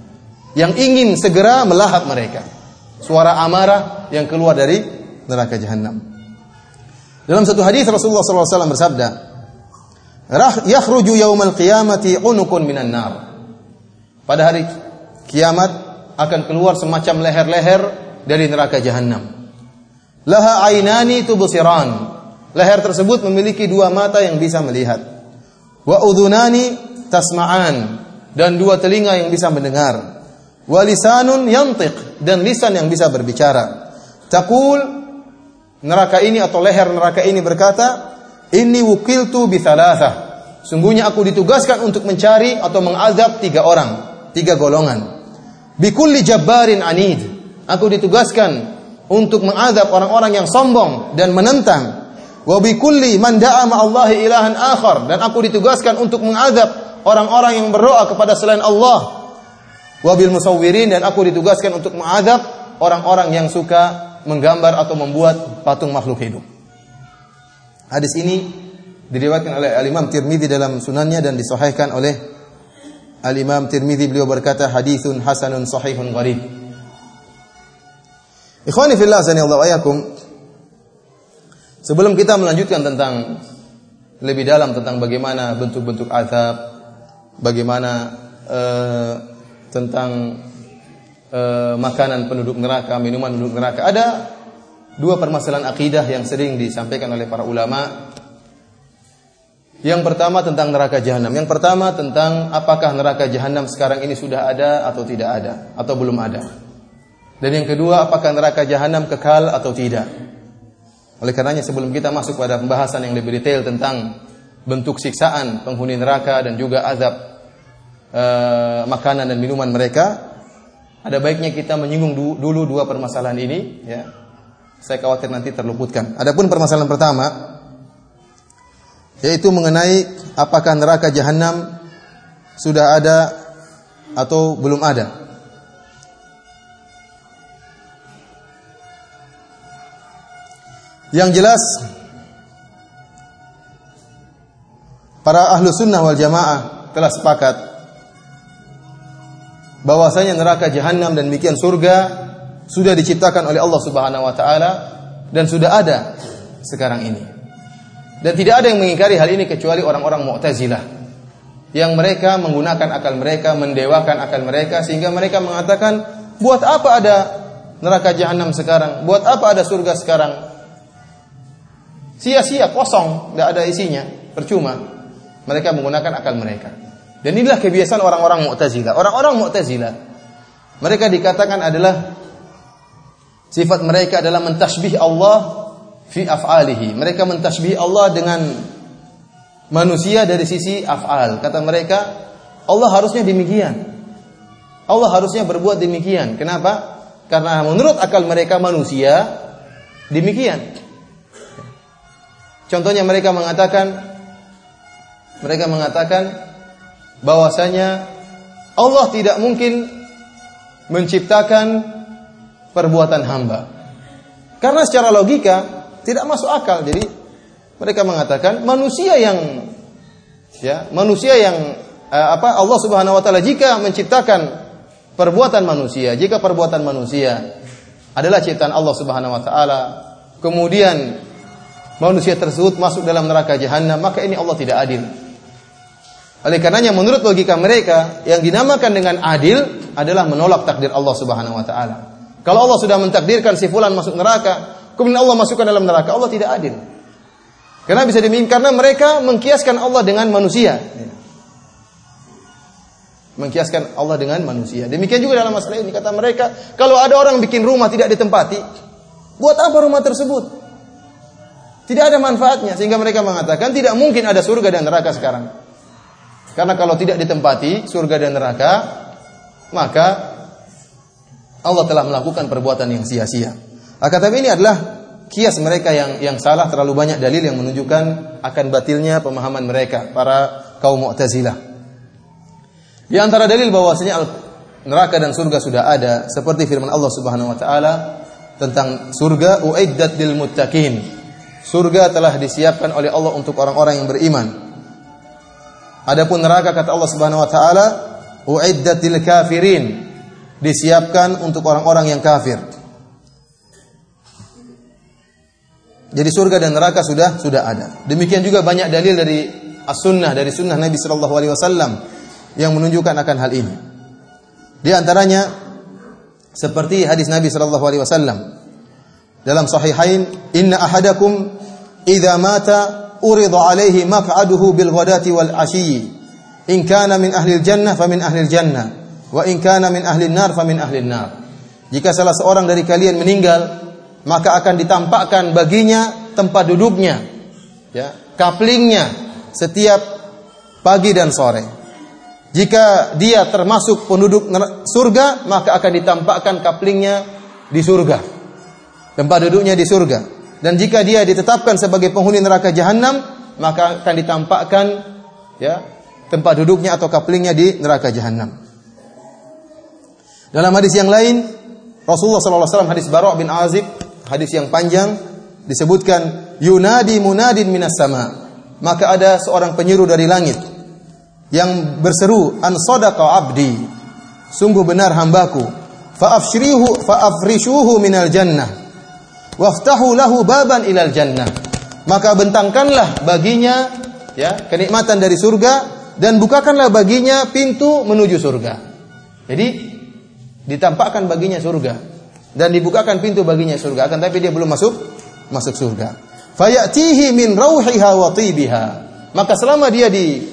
yang ingin segera melahap mereka. Suara amarah yang keluar dari neraka jahanam. Dalam satu hadis Rasulullah SAW bersabda, yakhruju yaumal qiyamati unukun minan nar. Pada hari kiamat akan keluar semacam leher-leher dari neraka jahanam. Laha ainani tubsiran. Leher tersebut memiliki dua mata yang bisa melihat. Wa udhunani tasma'an dan dua telinga yang bisa mendengar. Wa lisanun yantiq dan lisan yang bisa berbicara. Takul neraka ini atau leher neraka ini berkata, Inni wukiltu bithalatha. Sungguhnya aku ditugaskan untuk mencari atau mengazab tiga orang, tiga golongan. Bikulli jabbarin anid. Aku ditugaskan untuk mengazab orang-orang yang sombong dan menentang. Wa bikulli man da'a ma'allahi ilahan akhar. Dan aku ditugaskan untuk mengazab orang-orang yang berdoa kepada selain Allah. Wa bil musawwirin dan aku ditugaskan untuk mengazab orang-orang yang suka menggambar atau membuat patung makhluk hidup. Hadis ini diriwayatkan oleh Al-Imam Tirmidzi dalam sunannya dan disahihkan oleh Al-Imam Tirmidzi beliau berkata hadithun hasanun sahihun gharib. Ikhwani fillah Allah ayakum. Sebelum kita melanjutkan tentang lebih dalam tentang bagaimana bentuk-bentuk azab, bagaimana uh, tentang uh, makanan penduduk neraka, minuman penduduk neraka, ada dua permasalahan akidah yang sering disampaikan oleh para ulama. Yang pertama tentang neraka jahanam. Yang pertama tentang apakah neraka jahanam sekarang ini sudah ada atau tidak ada atau belum ada. Dan yang kedua apakah neraka jahanam kekal atau tidak. Oleh karenanya sebelum kita masuk pada pembahasan yang lebih detail tentang bentuk siksaan penghuni neraka dan juga azab uh, makanan dan minuman mereka, ada baiknya kita menyinggung dulu dua permasalahan ini ya saya khawatir nanti terluputkan. Adapun permasalahan pertama yaitu mengenai apakah neraka jahanam sudah ada atau belum ada. Yang jelas para ahlu sunnah wal jamaah telah sepakat bahwasanya neraka jahanam dan demikian surga sudah diciptakan oleh Allah Subhanahu wa taala dan sudah ada sekarang ini. Dan tidak ada yang mengingkari hal ini kecuali orang-orang Mu'tazilah yang mereka menggunakan akal mereka, mendewakan akal mereka sehingga mereka mengatakan, "Buat apa ada neraka jahanam sekarang? Buat apa ada surga sekarang?" Sia-sia, kosong, tidak ada isinya, percuma. Mereka menggunakan akal mereka. Dan inilah kebiasaan orang-orang Mu'tazilah. Orang-orang Mu'tazilah mereka dikatakan adalah sifat mereka adalah mentasbih Allah fi af'alihi. Mereka mentasbih Allah dengan manusia dari sisi af'al. Kata mereka, Allah harusnya demikian. Allah harusnya berbuat demikian. Kenapa? Karena menurut akal mereka manusia demikian. Contohnya mereka mengatakan mereka mengatakan bahwasanya Allah tidak mungkin menciptakan perbuatan hamba. Karena secara logika tidak masuk akal. Jadi mereka mengatakan manusia yang ya, manusia yang uh, apa Allah Subhanahu wa taala jika menciptakan perbuatan manusia, jika perbuatan manusia adalah ciptaan Allah Subhanahu wa taala, kemudian manusia tersebut masuk dalam neraka jahanam, maka ini Allah tidak adil. Oleh karenanya menurut logika mereka yang dinamakan dengan adil adalah menolak takdir Allah Subhanahu wa taala. Kalau Allah sudah mentakdirkan si fulan masuk neraka, kemudian Allah masukkan dalam neraka, Allah tidak adil. Karena bisa demikian karena mereka mengkiaskan Allah dengan manusia. Mengkiaskan Allah dengan manusia. Demikian juga dalam masalah ini kata mereka, kalau ada orang bikin rumah tidak ditempati, buat apa rumah tersebut? Tidak ada manfaatnya sehingga mereka mengatakan tidak mungkin ada surga dan neraka sekarang. Karena kalau tidak ditempati surga dan neraka, maka Allah telah melakukan perbuatan yang sia-sia. Akan ini adalah kias mereka yang yang salah terlalu banyak dalil yang menunjukkan akan batilnya pemahaman mereka para kaum Mu'tazilah. Di antara dalil bahwasanya neraka dan surga sudah ada seperti firman Allah Subhanahu wa taala tentang surga uiddat lil muttaqin. Surga telah disiapkan oleh Allah untuk orang-orang yang beriman. Adapun neraka kata Allah Subhanahu wa taala uiddat lil kafirin. Disiapkan untuk orang-orang yang kafir. Jadi surga dan neraka sudah sudah ada. Demikian juga banyak dalil dari as-sunnah dari sunnah Nabi Shallallahu Alaihi Wasallam yang menunjukkan akan hal ini. Di antaranya seperti hadis Nabi Shallallahu Alaihi Wasallam dalam Sahihain, Inna ahadakum idza mata urida alaihi maq'aduhu bil ghadati wal ashiyyi. In kana min ahli jannah fa min ahli jannah wa in kana min ahli nar fa min ahli nar. Jika salah seorang dari kalian meninggal maka akan ditampakkan baginya tempat duduknya, ya, kaplingnya setiap pagi dan sore. Jika dia termasuk penduduk surga, maka akan ditampakkan kaplingnya di surga. Tempat duduknya di surga. Dan jika dia ditetapkan sebagai penghuni neraka jahanam, maka akan ditampakkan ya tempat duduknya atau kaplingnya di neraka jahanam. Dalam hadis yang lain, Rasulullah SAW hadis Bara' bin Azib hadis yang panjang disebutkan yunadi munadin minas sama. Maka ada seorang penyeru dari langit yang berseru an sadaqa abdi. Sungguh benar hambaku. Fa'afshrihu fa'afrishuhu minal jannah. Waftahu lahu baban ilal jannah. Maka bentangkanlah baginya ya kenikmatan dari surga dan bukakanlah baginya pintu menuju surga. Jadi ditampakkan baginya surga. Dan dibukakan pintu baginya surga. Akan tapi dia belum masuk masuk surga. Fayatihi min rauhiha wa tibiha. Maka selama dia di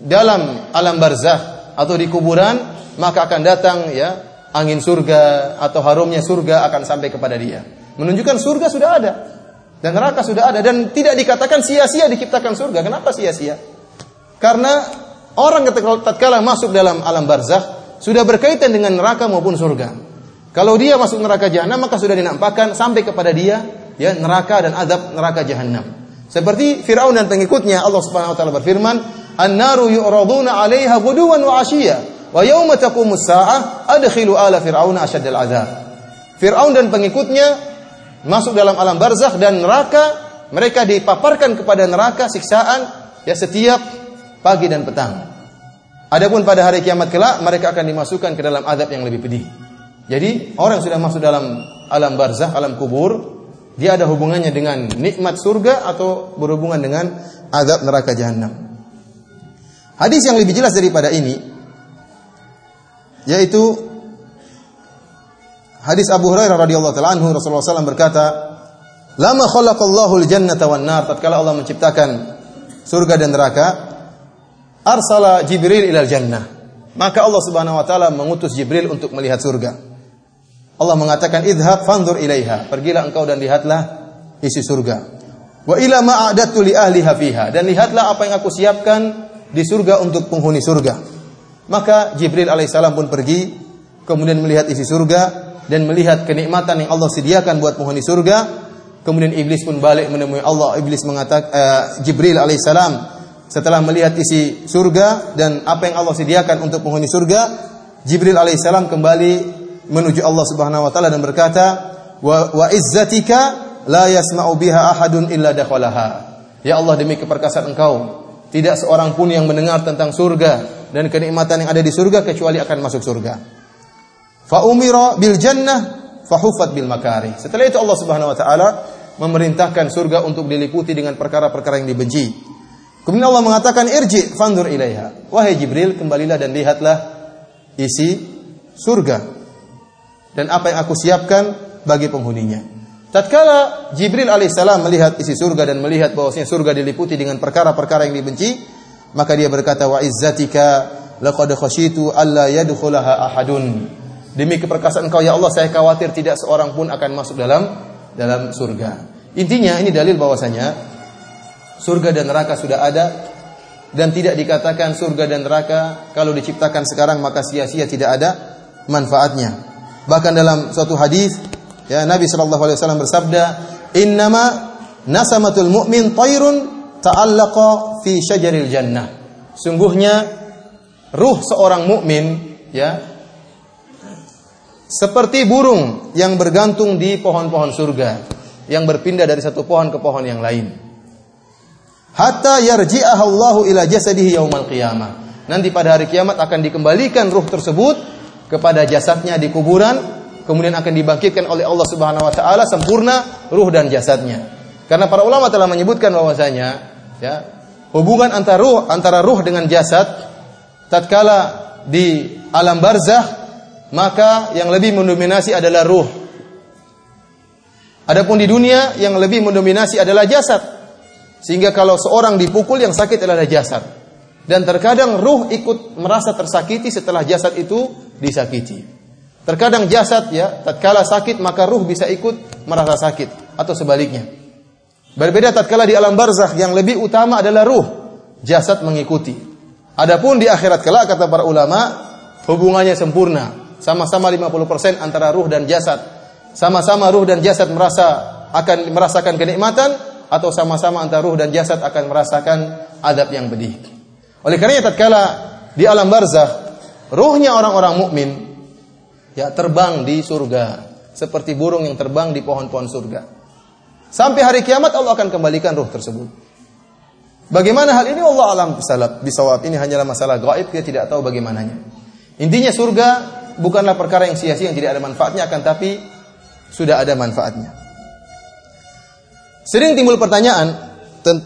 dalam alam barzah atau di kuburan maka akan datang ya angin surga atau harumnya surga akan sampai kepada dia. Menunjukkan surga sudah ada. Dan neraka sudah ada. Dan tidak dikatakan sia-sia diciptakan surga. Kenapa sia-sia? Karena orang ketika tatkala masuk dalam alam barzah sudah berkaitan dengan neraka maupun surga kalau dia masuk neraka jahanam maka sudah dinampakkan sampai kepada dia ya neraka dan adab neraka jahanam. Seperti Firaun dan pengikutnya Allah Subhanahu wa taala berfirman, "An-naru yu'raduna 'alaiha ghuduwan wa 'ashiyya wa yauma taqumus sa'ah adkhilu ala fir'auna ashaddal 'adzab." Firaun dan pengikutnya masuk dalam alam barzakh dan neraka, mereka dipaparkan kepada neraka siksaan ya setiap pagi dan petang. Adapun pada hari kiamat kelak mereka akan dimasukkan ke dalam azab yang lebih pedih. Jadi orang yang sudah masuk dalam alam barzakh, alam kubur, dia ada hubungannya dengan nikmat surga atau berhubungan dengan azab neraka jahanam. Hadis yang lebih jelas daripada ini yaitu hadis Abu Hurairah radhiyallahu taala anhu Rasulullah SAW berkata, "Lama khalaqallahu al-jannata wan nar." Tatkala Allah menciptakan surga dan neraka, arsala Jibril ilal jannah. Maka Allah Subhanahu wa taala mengutus Jibril untuk melihat surga. Allah mengatakan idhab fanzur ilaiha. Pergilah engkau dan lihatlah isi surga. Wa ila ma a'datu li ahliha fiha dan lihatlah apa yang aku siapkan di surga untuk penghuni surga. Maka Jibril alaihissalam pun pergi kemudian melihat isi surga dan melihat kenikmatan yang Allah sediakan buat penghuni surga. Kemudian iblis pun balik menemui Allah. Iblis mengatakan uh, Jibril alaihissalam setelah melihat isi surga dan apa yang Allah sediakan untuk penghuni surga, Jibril alaihissalam kembali menuju Allah Subhanahu wa taala dan berkata, "Wa, wa izzatika la yasma'u biha ahadun illa dakhalaha." Ya Allah demi keperkasaan Engkau, tidak seorang pun yang mendengar tentang surga dan kenikmatan yang ada di surga kecuali akan masuk surga. Fa umira bil jannah fa hufat bil makari. Setelah itu Allah Subhanahu wa taala memerintahkan surga untuk diliputi dengan perkara-perkara yang dibenci. Kemudian Allah mengatakan irji fandur ilaiha. Wahai Jibril, kembalilah dan lihatlah isi surga dan apa yang aku siapkan bagi penghuninya. Tatkala Jibril alaihissalam melihat isi surga dan melihat bahwasanya surga diliputi dengan perkara-perkara yang dibenci, maka dia berkata wa izzatika laqad khasyitu alla yadkhulaha ahadun. Demi keperkasaan Engkau ya Allah saya khawatir tidak seorang pun akan masuk dalam dalam surga. Intinya ini dalil bahwasanya surga dan neraka sudah ada dan tidak dikatakan surga dan neraka kalau diciptakan sekarang maka sia-sia tidak ada manfaatnya. Bahkan dalam suatu hadis ya Nabi sallallahu alaihi wasallam bersabda, "Innama nasamatul mu'min tairun ta'allaqa fi syajaril jannah." Sungguhnya ruh seorang mukmin ya seperti burung yang bergantung di pohon-pohon surga yang berpindah dari satu pohon ke pohon yang lain. Hatta yarji'aha Allahu ila jasadihi yaumal qiyamah. Nanti pada hari kiamat akan dikembalikan ruh tersebut kepada jasadnya di kuburan, kemudian akan dibangkitkan oleh Allah Subhanahu wa taala sempurna ruh dan jasadnya. Karena para ulama telah menyebutkan bahwasanya ya, hubungan antara ruh antara ruh dengan jasad tatkala di alam barzah maka yang lebih mendominasi adalah ruh. Adapun di dunia yang lebih mendominasi adalah jasad. Sehingga kalau seorang dipukul yang sakit adalah jasad. Dan terkadang ruh ikut merasa tersakiti setelah jasad itu disakiti. Terkadang jasad ya, tatkala sakit maka ruh bisa ikut merasa sakit atau sebaliknya. Berbeda tatkala di alam barzakh yang lebih utama adalah ruh, jasad mengikuti. Adapun di akhirat kelak kata para ulama hubungannya sempurna, sama-sama 50% antara ruh dan jasad. Sama-sama ruh dan jasad merasa akan merasakan kenikmatan atau sama-sama antara ruh dan jasad akan merasakan adab yang pedih. Oleh karenanya tatkala di alam barzakh ruhnya orang-orang mukmin ya terbang di surga seperti burung yang terbang di pohon-pohon surga. Sampai hari kiamat Allah akan kembalikan ruh tersebut. Bagaimana hal ini Allah alam bisalab bisawab ini hanyalah masalah gaib kita tidak tahu bagaimananya. Intinya surga bukanlah perkara yang sia-sia yang tidak ada manfaatnya akan tapi sudah ada manfaatnya. Sering timbul pertanyaan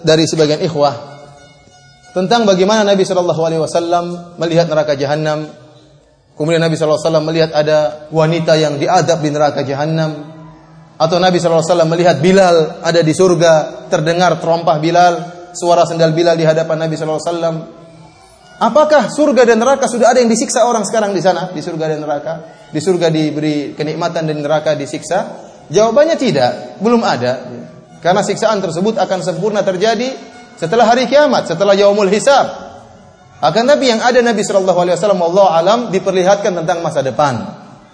dari sebagian ikhwah tentang bagaimana Nabi Shallallahu Alaihi Wasallam melihat neraka jahanam Kemudian Nabi SAW melihat ada wanita yang diadab di neraka jahanam. Atau Nabi SAW melihat Bilal ada di surga, terdengar terompah Bilal, suara sendal Bilal di hadapan Nabi SAW. Apakah surga dan neraka sudah ada yang disiksa orang sekarang di sana, di surga dan neraka? Di surga diberi kenikmatan dan neraka disiksa? Jawabannya tidak, belum ada. Karena siksaan tersebut akan sempurna terjadi setelah hari kiamat, setelah yaumul hisab. Akan tapi yang ada Nabi Shallallahu Alaihi Wasallam Allah alam diperlihatkan tentang masa depan,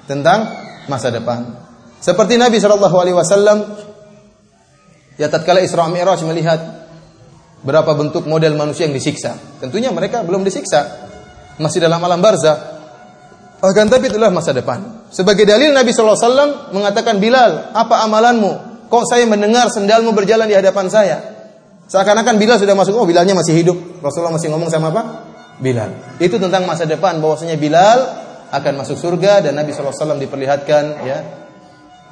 tentang masa depan. Seperti Nabi Shallallahu Alaihi Wasallam ya tatkala Isra Mi'raj melihat berapa bentuk model manusia yang disiksa. Tentunya mereka belum disiksa, masih dalam alam barzah. Akan tapi itulah masa depan. Sebagai dalil Nabi Shallallahu Alaihi Wasallam mengatakan Bilal, apa amalanmu? Kok saya mendengar sendalmu berjalan di hadapan saya? Seakan-akan Bilal sudah masuk, oh Bilalnya masih hidup. Rasulullah masih ngomong sama apa? Bilal. Itu tentang masa depan bahwasanya Bilal akan masuk surga dan Nabi SAW diperlihatkan ya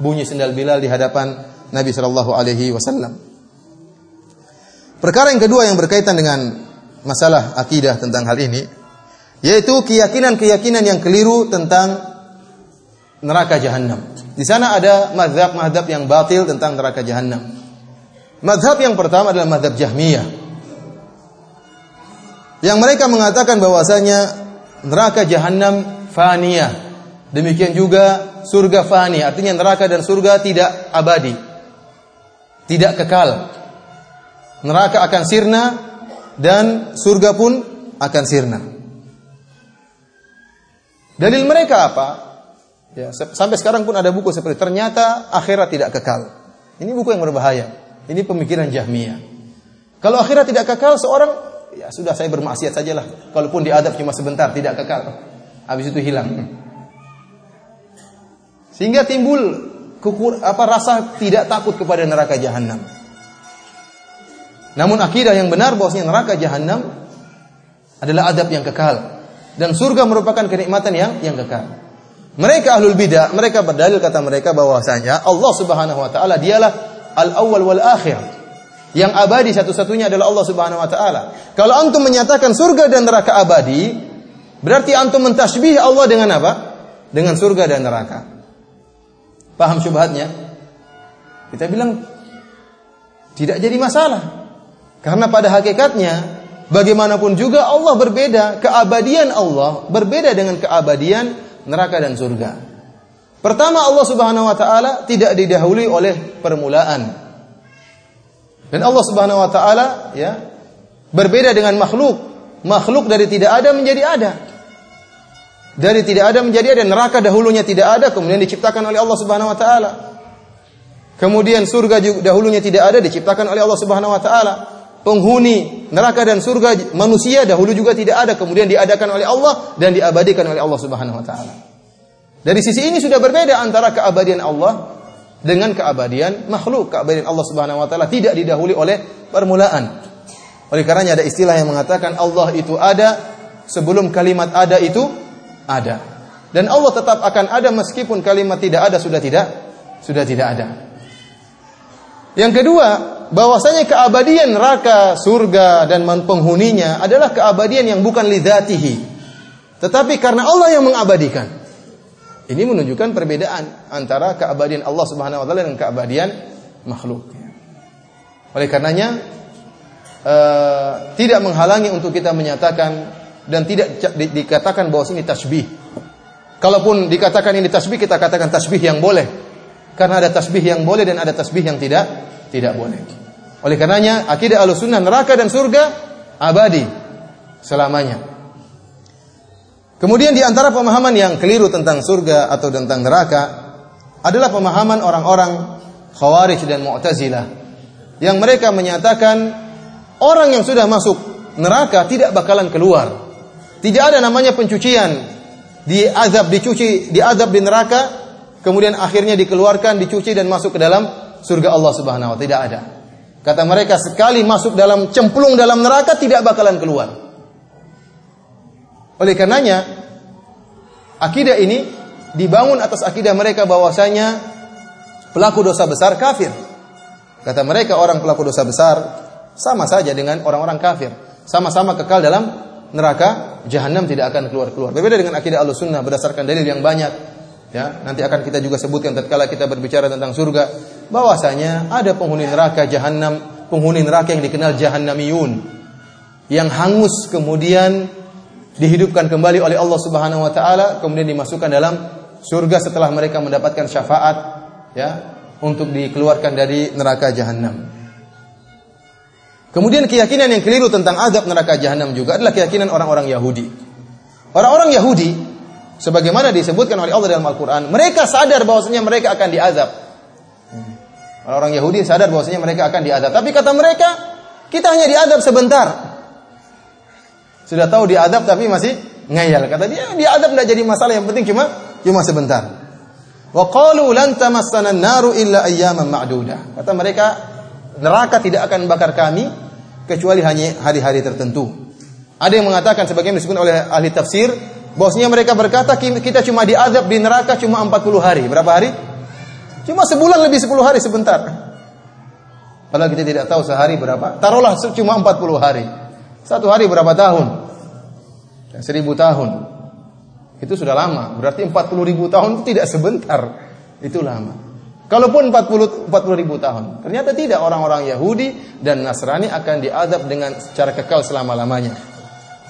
bunyi sendal Bilal di hadapan Nabi Shallallahu Alaihi Wasallam. Perkara yang kedua yang berkaitan dengan masalah akidah tentang hal ini, yaitu keyakinan-keyakinan yang keliru tentang neraka jahanam. Di sana ada madhab-madhab yang batil tentang neraka jahanam. Madhab yang pertama adalah madhab Jahmiyah. Yang mereka mengatakan bahwasanya neraka jahanam faniyah. Demikian juga surga fani, artinya neraka dan surga tidak abadi. Tidak kekal. Neraka akan sirna dan surga pun akan sirna. Dalil mereka apa? Ya, sampai sekarang pun ada buku seperti ternyata akhirat tidak kekal. Ini buku yang berbahaya. Ini pemikiran Jahmiyah. Kalau akhirat tidak kekal, seorang ya sudah saya bermaksiat sajalah. Kalaupun diadab cuma sebentar, tidak kekal. Habis itu hilang. Sehingga timbul kukur, apa rasa tidak takut kepada neraka jahanam. Namun akidah yang benar bahwasanya neraka jahanam adalah adab yang kekal dan surga merupakan kenikmatan yang yang kekal. Mereka ahlul bidah, mereka berdalil kata mereka bahwasanya Allah Subhanahu wa taala dialah al-awwal wal akhir. Yang abadi satu-satunya adalah Allah Subhanahu wa taala. Kalau antum menyatakan surga dan neraka abadi, berarti antum mentasbih Allah dengan apa? Dengan surga dan neraka. Paham syubhatnya? Kita bilang tidak jadi masalah. Karena pada hakikatnya bagaimanapun juga Allah berbeda, keabadian Allah berbeda dengan keabadian neraka dan surga. Pertama Allah Subhanahu wa taala tidak didahului oleh permulaan. Dan Allah Subhanahu wa taala ya berbeda dengan makhluk. Makhluk dari tidak ada menjadi ada. Dari tidak ada menjadi ada neraka dahulunya tidak ada kemudian diciptakan oleh Allah Subhanahu wa taala. Kemudian surga juga dahulunya tidak ada diciptakan oleh Allah Subhanahu wa taala penghuni neraka dan surga manusia dahulu juga tidak ada kemudian diadakan oleh Allah dan diabadikan oleh Allah Subhanahu wa taala. Dari sisi ini sudah berbeda antara keabadian Allah dengan keabadian makhluk. Keabadian Allah Subhanahu wa taala tidak didahului oleh permulaan. Oleh karenanya ada istilah yang mengatakan Allah itu ada sebelum kalimat ada itu ada. Dan Allah tetap akan ada meskipun kalimat tidak ada sudah tidak sudah tidak ada. Yang kedua, bahwasanya keabadian neraka, surga dan penghuninya adalah keabadian yang bukan lidzatihi. Tetapi karena Allah yang mengabadikan. Ini menunjukkan perbedaan antara keabadian Allah Subhanahu wa taala dan keabadian makhluk. Oleh karenanya uh, tidak menghalangi untuk kita menyatakan dan tidak di, dikatakan bahwa ini tasbih. Kalaupun dikatakan ini tasbih, kita katakan tasbih yang boleh. Karena ada tasbih yang boleh dan ada tasbih yang tidak tidak boleh. Oleh karenanya akidah Ahlussunnah neraka dan surga abadi selamanya. Kemudian di antara pemahaman yang keliru tentang surga atau tentang neraka adalah pemahaman orang-orang Khawarij dan Mu'tazilah yang mereka menyatakan orang yang sudah masuk neraka tidak bakalan keluar. Tidak ada namanya pencucian. Di azab dicuci, di azab di neraka, kemudian akhirnya dikeluarkan, dicuci dan masuk ke dalam surga Allah Subhanahu wa taala. Tidak ada. Kata mereka sekali masuk dalam cemplung dalam neraka tidak bakalan keluar. Oleh karenanya akidah ini dibangun atas akidah mereka bahwasanya pelaku dosa besar kafir. Kata mereka orang pelaku dosa besar sama saja dengan orang-orang kafir. Sama-sama kekal dalam neraka jahanam tidak akan keluar-keluar. Berbeda dengan akidah Ahlussunnah berdasarkan dalil yang banyak Ya, nanti akan kita juga sebutkan tatkala kita berbicara tentang surga bahwasanya ada penghuni neraka jahanam, penghuni neraka yang dikenal jahannamiyun yang hangus kemudian dihidupkan kembali oleh Allah Subhanahu wa taala kemudian dimasukkan dalam surga setelah mereka mendapatkan syafaat ya untuk dikeluarkan dari neraka jahanam. Kemudian keyakinan yang keliru tentang azab neraka jahanam juga adalah keyakinan orang-orang Yahudi. Orang-orang Yahudi sebagaimana disebutkan oleh Allah dalam Al-Qur'an, mereka sadar bahwasanya mereka akan diazab. Orang-orang Yahudi sadar bahwasanya mereka akan diazab, tapi kata mereka, kita hanya diazab sebentar. Sudah tahu diazab tapi masih ngayal. Kata dia, diazab tidak jadi masalah, yang penting cuma cuma sebentar. Wa qalu lan tamassana an-naru illa ayyaman ma'dudah. Kata mereka, neraka tidak akan bakar kami kecuali hanya hari-hari tertentu. Ada yang mengatakan sebagian disebut oleh ahli tafsir, bahwasanya mereka berkata kita cuma diadab di neraka cuma 40 hari. Berapa hari? Cuma sebulan lebih 10 hari sebentar. Padahal kita tidak tahu sehari berapa. Taruhlah cuma 40 hari. Satu hari berapa tahun? Seribu tahun. Itu sudah lama. Berarti 40 ribu tahun itu tidak sebentar. Itu lama. Kalaupun 40 40 ribu tahun. Ternyata tidak orang-orang Yahudi dan Nasrani akan diadab dengan secara kekal selama-lamanya.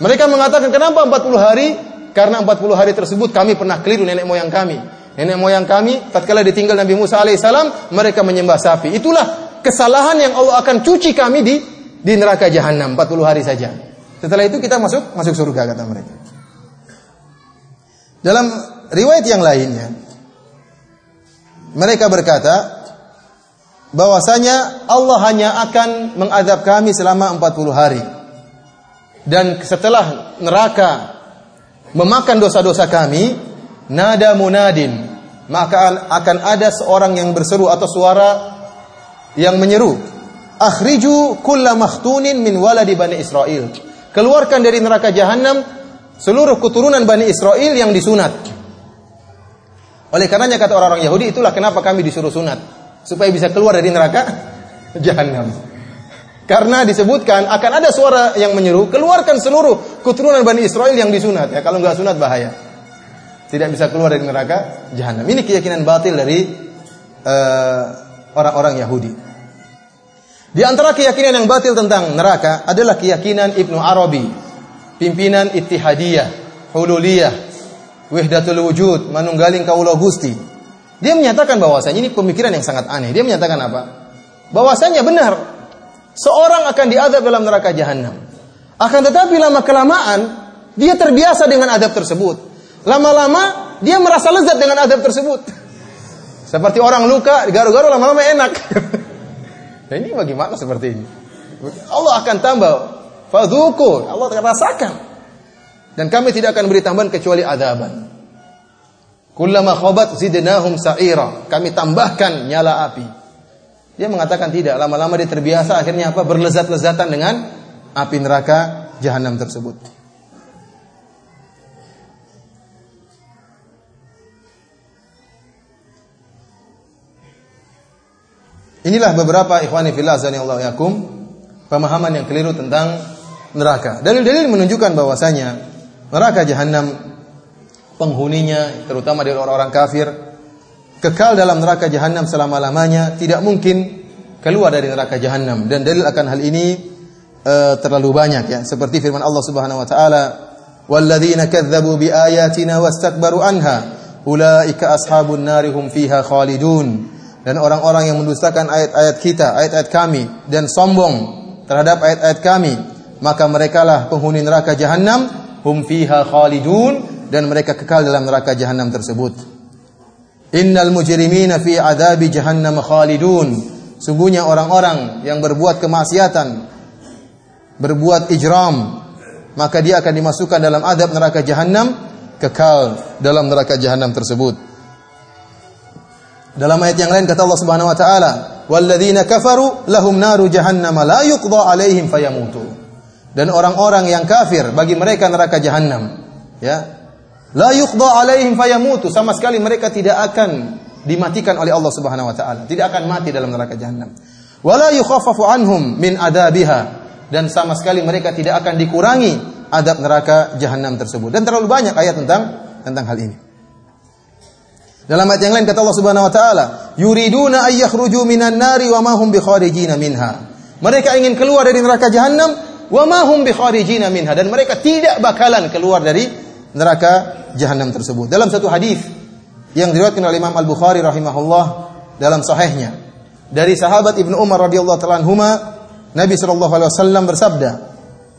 Mereka mengatakan kenapa 40 hari? Karena 40 hari tersebut kami pernah keliru nenek moyang kami. Nenek moyang kami tatkala ditinggal Nabi Musa alaihissalam mereka menyembah sapi. Itulah kesalahan yang Allah akan cuci kami di di neraka jahanam 40 hari saja. Setelah itu kita masuk masuk surga kata mereka. Dalam riwayat yang lainnya mereka berkata bahwasanya Allah hanya akan mengadab kami selama 40 hari. Dan setelah neraka memakan dosa-dosa kami, nada munadin, maka akan ada seorang yang berseru atau suara yang menyeru, "Akhriju kulla makhtunin min waladi Bani Israel." Keluarkan dari neraka jahanam seluruh keturunan Bani Israel yang disunat. Oleh karenanya kata orang-orang Yahudi, itulah kenapa kami disuruh sunat, supaya bisa keluar dari neraka jahanam. Karena disebutkan akan ada suara yang menyeru, keluarkan seluruh keturunan Bani Israel yang disunat. Ya, kalau nggak sunat bahaya. Tidak bisa keluar dari neraka jahanam. Ini keyakinan batil dari uh, orang-orang Yahudi. Di antara keyakinan yang batil tentang neraka adalah keyakinan Ibnu Arabi, pimpinan Ittihadiyah, Hululiyah, Wahdatul Wujud, Manunggaling Kaulo Gusti. Dia menyatakan bahwasanya ini pemikiran yang sangat aneh. Dia menyatakan apa? Bahwasanya benar seorang akan diadab dalam neraka jahanam. Akan tetapi lama kelamaan dia terbiasa dengan adab tersebut. Lama-lama dia merasa lezat dengan adab tersebut. Seperti orang luka, garu-garu lama-lama enak. nah ini bagaimana seperti ini? Allah akan tambah. Fadhuku. Allah akan rasakan. Dan kami tidak akan beri tambahan kecuali adaban. Kullama khobat zidnahum sa'ira. Kami tambahkan nyala api. Dia mengatakan tidak. Lama-lama dia terbiasa akhirnya apa? Berlezat-lezatan dengan api neraka jahanam tersebut. Inilah beberapa ikhwani fillah Allah yakum pemahaman yang keliru tentang neraka. Dalil-dalil menunjukkan bahwasanya neraka jahanam penghuninya terutama dari orang-orang kafir kekal dalam neraka jahanam selama-lamanya tidak mungkin keluar dari neraka jahanam dan dalil akan hal ini uh, terlalu banyak ya. Seperti firman Allah Subhanahu wa taala walladzina kadzdzabu biayatina wastakbaru anha ulaika ashabun narihum fiha khalidun. Dan orang-orang yang mendustakan ayat-ayat kita, ayat-ayat kami dan sombong terhadap ayat-ayat kami, maka merekalah penghuni neraka jahanam, hum fiha khalidun dan mereka kekal dalam neraka jahanam tersebut. Innal mujrimina fi adabi jahannam khalidun. Sungguhnya orang-orang yang berbuat kemaksiatan, berbuat ijram, maka dia akan dimasukkan dalam adab neraka jahanam, kekal dalam neraka jahanam tersebut. Dalam ayat yang lain kata Allah Subhanahu wa taala, "Walladzina kafaru lahum naru jahannam la yuqda alaihim fayamutu." Dan orang-orang yang kafir bagi mereka neraka jahanam. Ya. La yuqda alaihim fayamutu, sama sekali mereka tidak akan dimatikan oleh Allah Subhanahu wa taala, tidak akan mati dalam neraka jahanam. Wala yukhaffafu anhum min adabiha dan sama sekali mereka tidak akan dikurangi adab neraka jahanam tersebut. Dan terlalu banyak ayat tentang tentang hal ini. Dalam ayat yang lain kata Allah Subhanahu wa taala, "Yuriduna ay yakhruju minan nari wa ma hum bikharijina minha." Mereka ingin keluar dari neraka jahanam wa ma hum bikharijina minha dan mereka tidak bakalan keluar dari neraka jahanam tersebut. Dalam satu hadis yang diriwayatkan oleh Imam Al-Bukhari rahimahullah dalam sahihnya dari sahabat Ibnu Umar radhiyallahu taala anhuma Nabi sallallahu alaihi wasallam bersabda,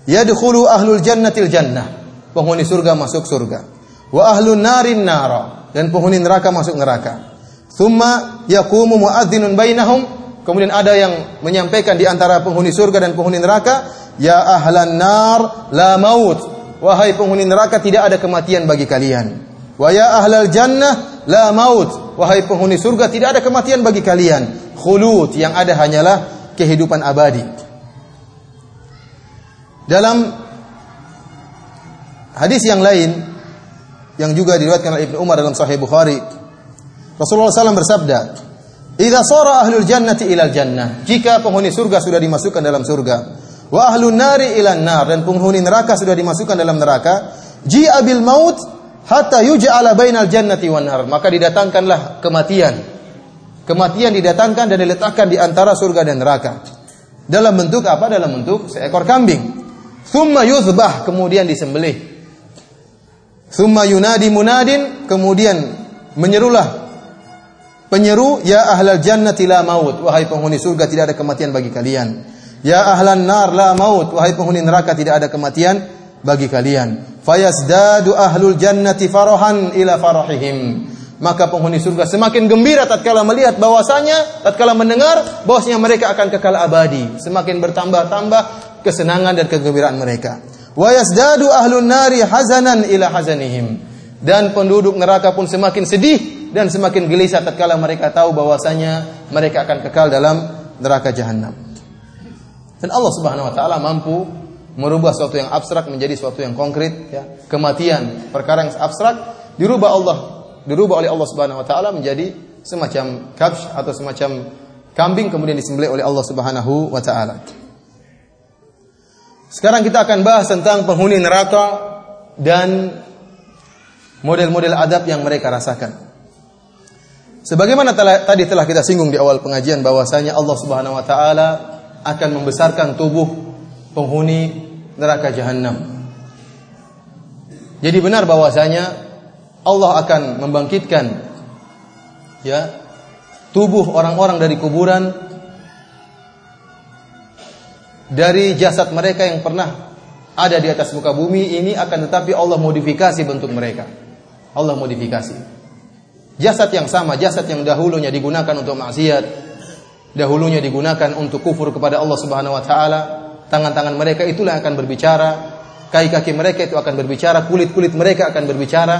"Yadkhulu ahlul jannatil jannah." Penghuni surga masuk surga. Wa ahlun narin nara dan penghuni neraka masuk neraka. Thumma yaqumu muadzinun bainahum, kemudian ada yang menyampaikan di antara penghuni surga dan penghuni neraka, ya ahlan nar la maut. Wahai penghuni neraka tidak ada kematian bagi kalian. Wa ya ahlal jannah la maut. wahai penghuni surga tidak ada kematian bagi kalian. Khulud yang ada hanyalah kehidupan abadi. Dalam hadis yang lain yang juga diriwayatkan oleh Ibnu Umar dalam Sahih Bukhari, Rasulullah SAW bersabda, "Idza sara ahlul jannati ilal jannah." Jika penghuni surga sudah dimasukkan dalam surga, wa ahlun nari ilan nar dan penghuni neraka sudah dimasukkan dalam neraka, ji'a bil maut hatta yuj'ala bainal jannati wan nar. Maka didatangkanlah kematian. Kematian didatangkan dan diletakkan di antara surga dan neraka. Dalam bentuk apa? Dalam bentuk seekor kambing. Thumma yuzbah, kemudian disembelih. Thumma yunadi munadin, kemudian menyerulah penyeru, ya ahlal jannati la maut, wahai penghuni surga tidak ada kematian bagi kalian. Ya ahlan nar la maut, wahai penghuni neraka tidak ada kematian bagi kalian. Fayasdadu ahlul jannati farahan ila farahihim. Maka penghuni surga semakin gembira tatkala melihat bahwasanya tatkala mendengar bahwasanya mereka akan kekal abadi, semakin bertambah-tambah kesenangan dan kegembiraan mereka. Wa yasdadu ahlun nari hazanan ila hazanihim. Dan penduduk neraka pun semakin sedih dan semakin gelisah tatkala mereka tahu bahwasanya mereka akan kekal dalam neraka jahanam. Dan Allah Subhanahu wa taala mampu merubah sesuatu yang abstrak menjadi sesuatu yang konkret ya. Kematian, perkara yang abstrak dirubah Allah dirubah oleh Allah Subhanahu wa taala menjadi semacam kabsh atau semacam kambing kemudian disembelih oleh Allah Subhanahu wa taala. Sekarang kita akan bahas tentang penghuni neraka dan model-model adab yang mereka rasakan. Sebagaimana tadi telah kita singgung di awal pengajian bahwasanya Allah Subhanahu wa taala akan membesarkan tubuh penghuni neraka jahanam. Jadi benar bahwasanya Allah akan membangkitkan ya tubuh orang-orang dari kuburan dari jasad mereka yang pernah ada di atas muka bumi ini akan tetapi Allah modifikasi bentuk mereka. Allah modifikasi. Jasad yang sama, jasad yang dahulunya digunakan untuk maksiat, dahulunya digunakan untuk kufur kepada Allah Subhanahu wa taala, tangan-tangan mereka itulah akan berbicara, kaki-kaki mereka itu akan berbicara, kulit-kulit mereka akan berbicara,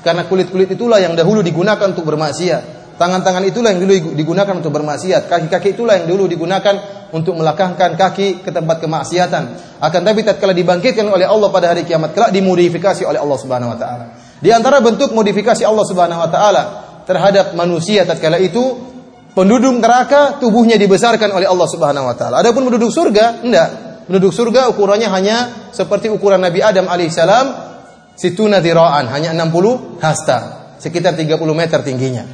karena kulit-kulit itulah yang dahulu digunakan untuk bermaksiat. Tangan-tangan itulah yang dulu digunakan untuk bermaksiat. Kaki-kaki itulah yang dulu digunakan untuk melangkahkan kaki ke tempat kemaksiatan. Akan tapi tatkala dibangkitkan oleh Allah pada hari kiamat kelak dimodifikasi oleh Allah Subhanahu wa taala. Di antara bentuk modifikasi Allah Subhanahu wa taala terhadap manusia tatkala itu penduduk neraka tubuhnya dibesarkan oleh Allah Subhanahu wa taala. Adapun penduduk surga enggak. Penduduk surga ukurannya hanya seperti ukuran Nabi Adam alaihissalam situna diraan hanya 60 hasta, sekitar 30 meter tingginya.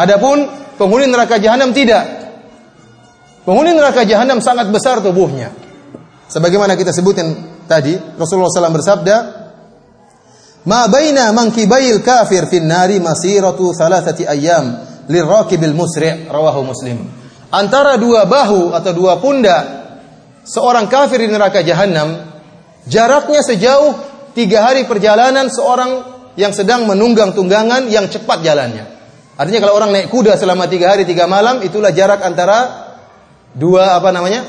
Adapun penghuni neraka jahanam tidak. Penghuni neraka jahanam sangat besar tubuhnya. Sebagaimana kita sebutin tadi, Rasulullah SAW bersabda, "Ma baina mankibail kafir fin nari masiratu thalathati ayyam lirakibil musri'." Rawahu Muslim. Antara dua bahu atau dua pundak seorang kafir di neraka jahanam jaraknya sejauh tiga hari perjalanan seorang yang sedang menunggang tunggangan yang cepat jalannya. Artinya kalau orang naik kuda selama tiga hari tiga malam itulah jarak antara dua apa namanya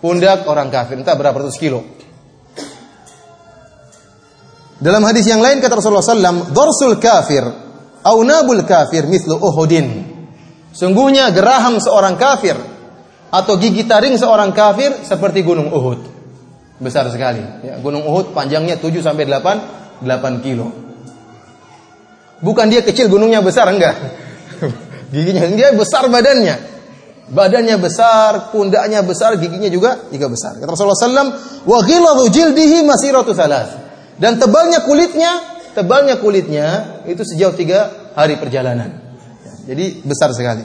pundak orang kafir entah berapa ratus kilo. Dalam hadis yang lain kata Rasulullah SAW, dorsul kafir, au nabul kafir mislu uhudin. Sungguhnya geraham seorang kafir atau gigi taring seorang kafir seperti gunung Uhud besar sekali. Ya, Gunung Uhud panjangnya 7 sampai 8 8 kilo. Bukan dia kecil gunungnya besar enggak. giginya dia besar badannya. Badannya besar, pundaknya besar, giginya juga juga besar. Kata Rasulullah sallam, "Wa ghiladu jildihi masiratu thalath." Dan tebalnya kulitnya, tebalnya kulitnya itu sejauh tiga hari perjalanan. Ya, jadi besar sekali.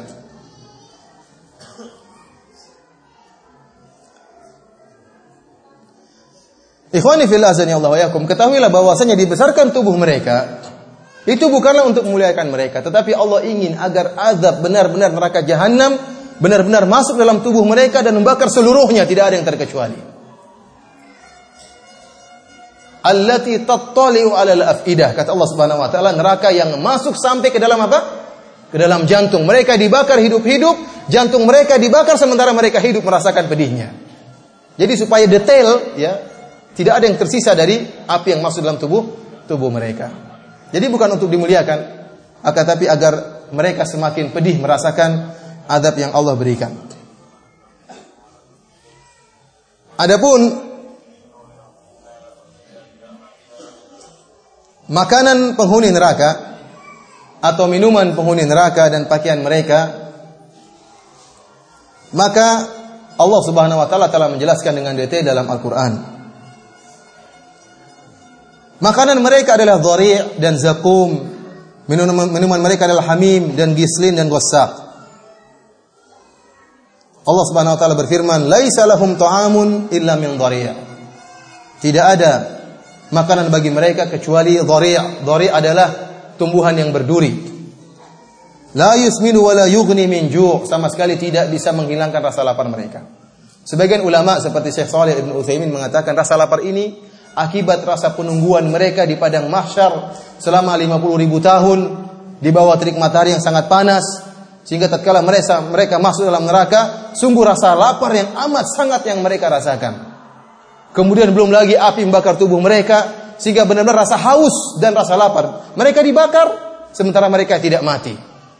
Ikhwani fil azani Allah wa yakum, ketahuilah bahwasanya dibesarkan tubuh mereka itu bukanlah untuk memuliakan mereka, tetapi Allah ingin agar azab benar-benar neraka jahanam benar-benar masuk dalam tubuh mereka dan membakar seluruhnya, tidak ada yang terkecuali. Allati tattali'u 'alal afidah, kata Allah Subhanahu wa taala, neraka yang masuk sampai ke dalam apa? Ke dalam jantung. Mereka dibakar hidup-hidup, jantung mereka dibakar sementara mereka hidup merasakan pedihnya. Jadi supaya detail ya, tidak ada yang tersisa dari api yang masuk dalam tubuh tubuh mereka. Jadi bukan untuk dimuliakan, akan tapi agar mereka semakin pedih merasakan adab yang Allah berikan. Adapun makanan penghuni neraka atau minuman penghuni neraka dan pakaian mereka maka Allah Subhanahu wa taala telah menjelaskan dengan detail dalam Al-Qur'an. Makanan mereka adalah dhari' dan zakum. Minuman, minuman mereka adalah hamim dan gislin dan ghassaq. Allah Subhanahu wa taala berfirman, "Laisa lahum ta'amun illa min dhari'." Tidak ada makanan bagi mereka kecuali dhari'. Dhari' adalah tumbuhan yang berduri. La yusminu wa la yughni min ju' sama sekali tidak bisa menghilangkan rasa lapar mereka. Sebagian ulama seperti Syekh Shalih Ibn Utsaimin mengatakan rasa lapar ini akibat rasa penungguan mereka di padang mahsyar selama 50 ribu tahun di bawah terik matahari yang sangat panas sehingga tatkala mereka mereka masuk dalam neraka sungguh rasa lapar yang amat sangat yang mereka rasakan. Kemudian belum lagi api membakar tubuh mereka sehingga benar-benar rasa haus dan rasa lapar. Mereka dibakar sementara mereka tidak mati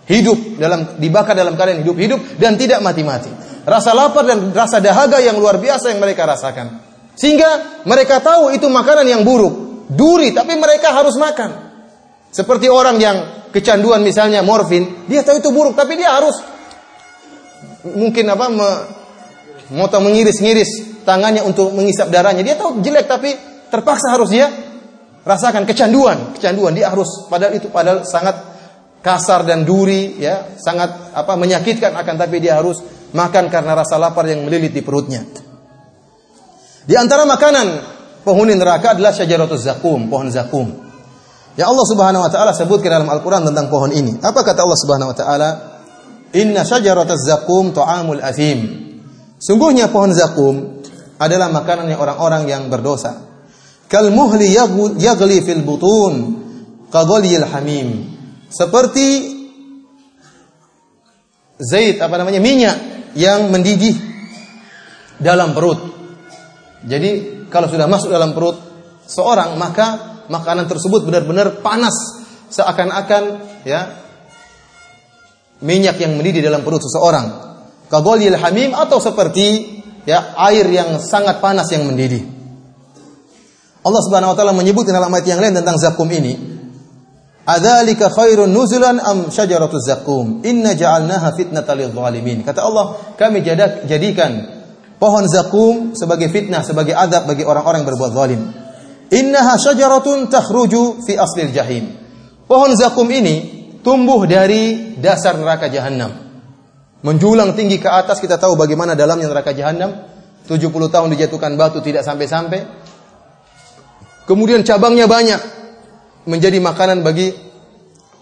hidup dalam dibakar dalam keadaan hidup-hidup dan tidak mati-mati. Rasa lapar dan rasa dahaga yang luar biasa yang mereka rasakan. Sehingga mereka tahu itu makanan yang buruk, duri tapi mereka harus makan. Seperti orang yang kecanduan misalnya morfin, dia tahu itu buruk tapi dia harus mungkin apa me, motong mengiris-ngiris tangannya untuk mengisap darahnya. Dia tahu jelek tapi terpaksa harus dia rasakan kecanduan, kecanduan dia harus padahal itu padahal sangat kasar dan duri ya sangat apa menyakitkan akan tapi dia harus makan karena rasa lapar yang melilit di perutnya. Di antara makanan penghuni neraka adalah syajaratuz zakum, pohon zakum. Ya Allah Subhanahu wa taala sebutkan dalam Al-Qur'an tentang pohon ini. Apa kata Allah Subhanahu wa taala? Inna syajaratuz zakum ta'amul athim. Sungguhnya pohon zakum adalah makanan yang orang-orang yang berdosa. Kal muhli yaghli fil butun qadhalil hamim seperti zait apa namanya minyak yang mendidih dalam perut. Jadi kalau sudah masuk dalam perut seorang maka makanan tersebut benar-benar panas seakan-akan ya minyak yang mendidih dalam perut seseorang. Kagolil hamim atau seperti ya air yang sangat panas yang mendidih. Allah Subhanahu wa taala menyebut dalam ayat yang lain tentang zakum ini Adzalika khairun nuzulan am syajaratuz zakum? Inna ja'alnaha fitnatan lil zalimin. Kata Allah, kami jadikan pohon zakum sebagai fitnah, sebagai adab bagi orang-orang yang berbuat zalim. Innaha syajaratun takhruju fi aslil jahim. Pohon zakum ini tumbuh dari dasar neraka jahanam. Menjulang tinggi ke atas kita tahu bagaimana dalamnya neraka jahanam. 70 tahun dijatuhkan batu tidak sampai-sampai. Kemudian cabangnya banyak, menjadi makanan bagi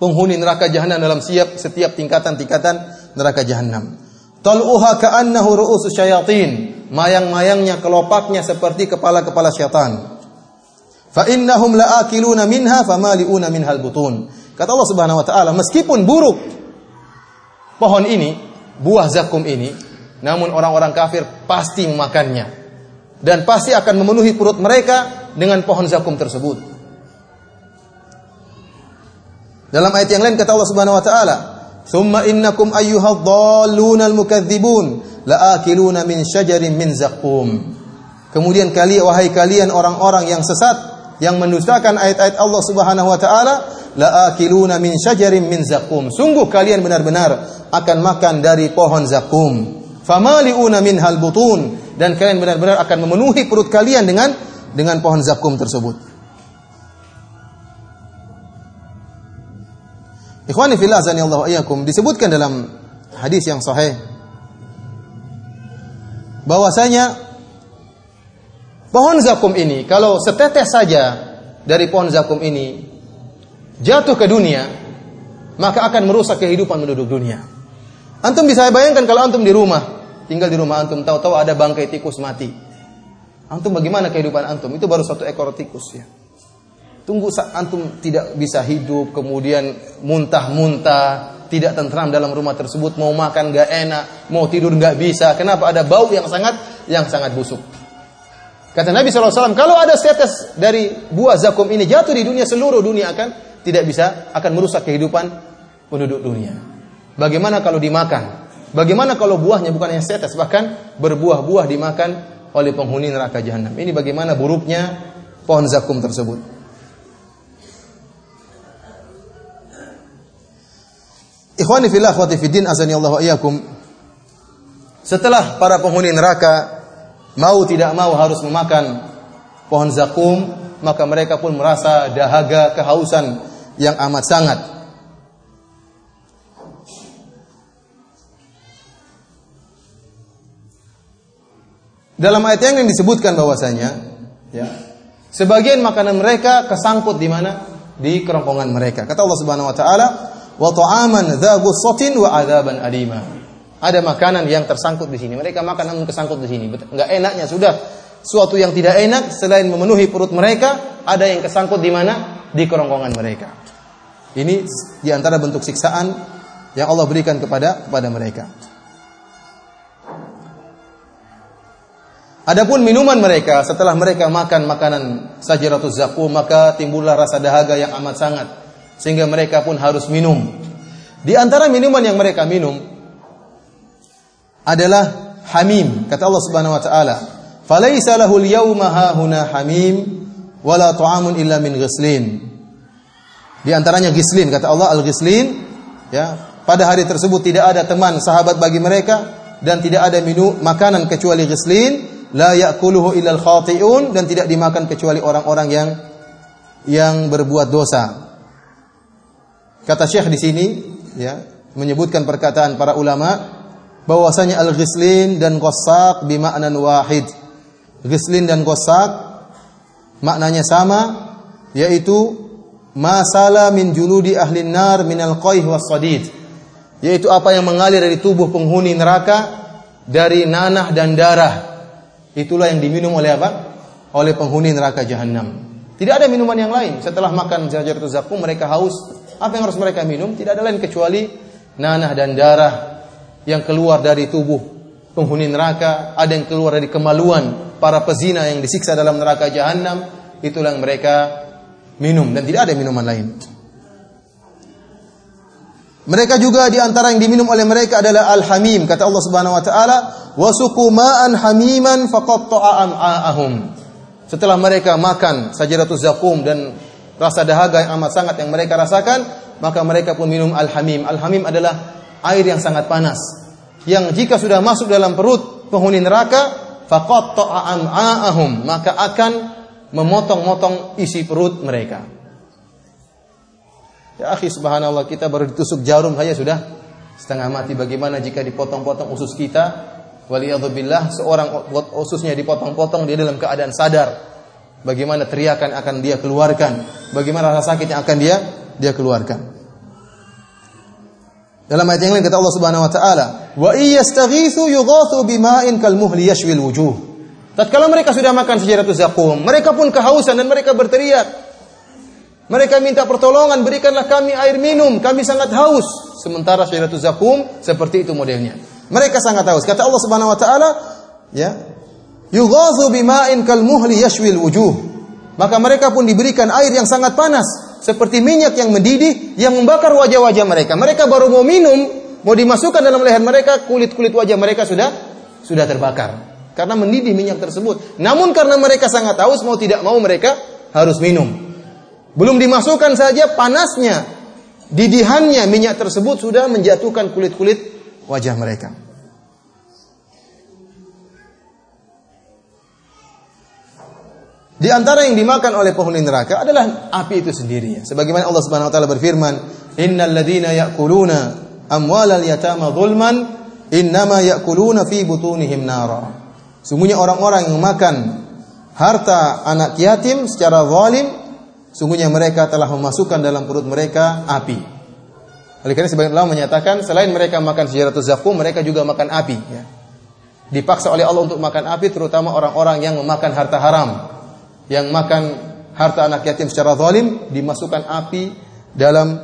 penghuni neraka jahanam dalam siap setiap tingkatan-tingkatan neraka jahanam. Tal'uha ka'annahu ru'usus syayatin. Mayang-mayangnya, kelopaknya seperti kepala-kepala syaitan. Fa innahum la'akiluna minha famali'una minhal butun. Kata Allah Subhanahu wa taala, meskipun buruk pohon ini, buah zakum ini, namun orang-orang kafir pasti memakannya dan pasti akan memenuhi perut mereka dengan pohon zakum tersebut. Dalam ayat yang lain kata Allah Subhanahu wa taala, "Tsumma innakum ayyuhadh-dhallunal mukadzibun la'akiluna min syajarin min zaqqum." Kemudian kalian wahai kalian orang-orang yang sesat yang mendustakan ayat-ayat Allah Subhanahu wa taala, la'akiluna min syajarin min zaqqum. Sungguh kalian benar-benar akan makan dari pohon zakum. Famaliuna minhal butun dan kalian benar-benar akan memenuhi perut kalian dengan dengan pohon zakum tersebut. Ikhwani fillah azani Allah iyyakum disebutkan dalam hadis yang sahih bahwasanya pohon zakum ini kalau setetes saja dari pohon zakum ini jatuh ke dunia maka akan merusak kehidupan penduduk dunia. Antum bisa bayangkan kalau antum di rumah, tinggal di rumah antum tahu-tahu ada bangkai tikus mati. Antum bagaimana kehidupan antum? Itu baru satu ekor tikus ya. Tunggu saat antum tidak bisa hidup, kemudian muntah-muntah, tidak tentram dalam rumah tersebut, mau makan gak enak, mau tidur gak bisa. Kenapa? Ada bau yang sangat yang sangat busuk. Kata Nabi SAW, kalau ada setes dari buah zakum ini jatuh di dunia, seluruh dunia akan tidak bisa, akan merusak kehidupan penduduk dunia. Bagaimana kalau dimakan? Bagaimana kalau buahnya bukan yang setes bahkan berbuah-buah dimakan oleh penghuni neraka jahanam. Ini bagaimana buruknya pohon zakum tersebut. Ikhwani fillah akhwati wa iyyakum. Setelah para penghuni neraka mau tidak mau harus memakan pohon zakum, maka mereka pun merasa dahaga, kehausan yang amat sangat. Dalam ayat yang disebutkan bahwasanya ya, sebagian makanan mereka kesangkut di mana? Di kerongkongan mereka. Kata Allah Subhanahu wa taala, "Wa ta'aman wa adzaban alima." Ada makanan yang tersangkut di sini. Mereka makan namun kesangkut di sini. Enggak enaknya sudah suatu yang tidak enak selain memenuhi perut mereka, ada yang kesangkut di mana? Di kerongkongan mereka. Ini di antara bentuk siksaan yang Allah berikan kepada kepada mereka. Adapun minuman mereka setelah mereka makan makanan sajaratul zakum maka timbullah rasa dahaga yang amat sangat sehingga mereka pun harus minum. Di antara minuman yang mereka minum adalah hamim kata Allah Subhanahu wa taala. Falaisa lahul yawma hahuna hamim wala ta'amun illa min ghislin. Di antaranya gislin kata Allah al-ghislin ya. Pada hari tersebut tidak ada teman sahabat bagi mereka dan tidak ada minum makanan kecuali gislin la ya'kuluhu illal khati'un dan tidak dimakan kecuali orang-orang yang yang berbuat dosa. Kata Syekh di sini ya, menyebutkan perkataan para ulama bahwasanya al-ghislin dan qassaq bima'nan wahid. Ghislin dan qassaq maknanya sama yaitu masala min juludi ahli nar minal qaih was sadid. Yaitu apa yang mengalir dari tubuh penghuni neraka dari nanah dan darah Itulah yang diminum oleh apa? Oleh penghuni neraka jahanam. Tidak ada minuman yang lain. Setelah makan zajaratul zakum mereka haus. Apa yang harus mereka minum? Tidak ada lain kecuali nanah dan darah yang keluar dari tubuh penghuni neraka, ada yang keluar dari kemaluan para pezina yang disiksa dalam neraka jahanam. Itulah yang mereka minum dan tidak ada minuman lain. Mereka juga di antara yang diminum oleh mereka adalah al-hamim. Kata Allah Subhanahu wa taala, "Wasuqu ma'an hamiman faqatta'a am'a'ahum." Setelah mereka makan sajaratul zakum dan rasa dahaga yang amat sangat yang mereka rasakan, maka mereka pun minum al-hamim. Al-hamim adalah air yang sangat panas. Yang jika sudah masuk dalam perut penghuni neraka, faqatta'a am'a'ahum, maka akan memotong-motong isi perut mereka. Ya akhi subhanallah kita baru ditusuk jarum saja sudah setengah mati. Bagaimana jika dipotong-potong usus kita? Waliyadzubillah seorang ususnya dipotong-potong dia dalam keadaan sadar. Bagaimana teriakan akan dia keluarkan? Bagaimana rasa sakit yang akan dia dia keluarkan? Dalam ayat yang lain kata Allah Subhanahu wa taala, "Wa iyastaghitsu yughathu bima'in kalmuhli yashwil wujuh." Tatkala mereka sudah makan sejarah zakum, mereka pun kehausan dan mereka berteriak, mereka minta pertolongan, berikanlah kami air minum, kami sangat haus. Sementara syajaratul zakum seperti itu modelnya. Mereka sangat haus. Kata Allah Subhanahu wa taala, ya. Yughathu bima'in kalmuhli yashwil wujuh. Maka mereka pun diberikan air yang sangat panas seperti minyak yang mendidih yang membakar wajah-wajah mereka. Mereka baru mau minum, mau dimasukkan dalam leher mereka, kulit-kulit wajah mereka sudah sudah terbakar karena mendidih minyak tersebut. Namun karena mereka sangat haus mau tidak mau mereka harus minum. Belum dimasukkan saja panasnya, didihannya minyak tersebut sudah menjatuhkan kulit-kulit wajah mereka. Di antara yang dimakan oleh penghuni neraka adalah api itu sendiri. Sebagaimana Allah Subhanahu wa taala berfirman, "Innal ladzina ya'kuluna amwalal yatama zulman innama ya'kuluna fi butunihim nara." Sungguhnya orang-orang yang makan harta anak yatim secara zalim Sungguhnya mereka telah memasukkan dalam perut mereka api. Oleh karena sebagian ulama menyatakan selain mereka makan sejarah zakum, mereka juga makan api. Ya. Dipaksa oleh Allah untuk makan api, terutama orang-orang yang memakan harta haram, yang makan harta anak yatim secara zalim, dimasukkan api dalam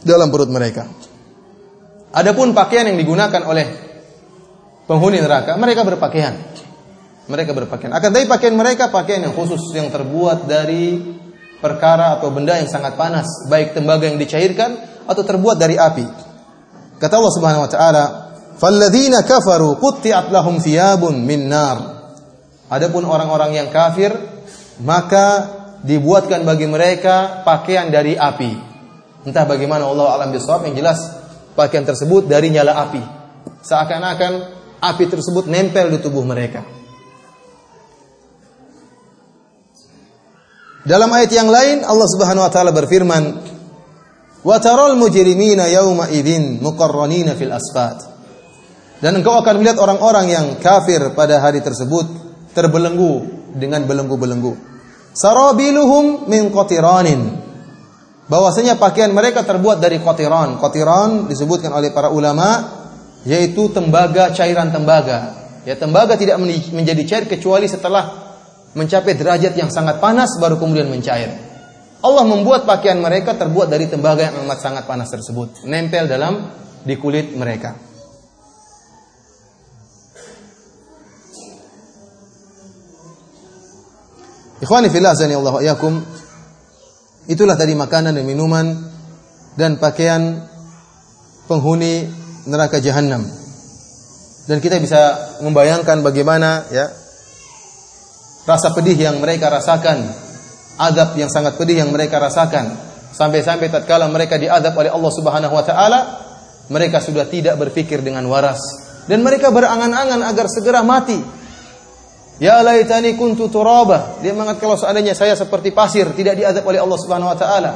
dalam perut mereka. Adapun pakaian yang digunakan oleh penghuni neraka, mereka berpakaian. Mereka berpakaian. Akan tapi pakaian mereka pakaian yang khusus yang terbuat dari perkara atau benda yang sangat panas, baik tembaga yang dicairkan atau terbuat dari api. Kata Allah Subhanahu wa taala, "Falladzina kafaru qutti'at lahum thiyabun min nar." Adapun orang-orang yang kafir, maka dibuatkan bagi mereka pakaian dari api. Entah bagaimana Allah alam bisawab yang jelas pakaian tersebut dari nyala api. Seakan-akan api tersebut nempel di tubuh mereka. Dalam ayat yang lain Allah Subhanahu wa taala berfirman, "Wa taral mujrimina yauma idzin muqarranina fil asfat." Dan engkau akan melihat orang-orang yang kafir pada hari tersebut terbelenggu dengan belenggu-belenggu. Sarabiluhum min qatiranin. Bahwasanya pakaian mereka terbuat dari kotiran. Kotiran disebutkan oleh para ulama yaitu tembaga cairan tembaga. Ya tembaga tidak menjadi cair kecuali setelah mencapai derajat yang sangat panas baru kemudian mencair. Allah membuat pakaian mereka terbuat dari tembaga yang amat sangat panas tersebut, nempel dalam di kulit mereka. Ikhwani fillah azani Allah yakum. Itulah tadi makanan dan minuman dan pakaian penghuni neraka jahanam. Dan kita bisa membayangkan bagaimana ya rasa pedih yang mereka rasakan, adab yang sangat pedih yang mereka rasakan. Sampai-sampai tatkala mereka diadab oleh Allah Subhanahu wa taala, mereka sudah tidak berpikir dengan waras dan mereka berangan-angan agar segera mati. Ya laitani kuntu turaba. Dia mengatakan kalau seandainya saya seperti pasir, tidak diadab oleh Allah Subhanahu wa taala.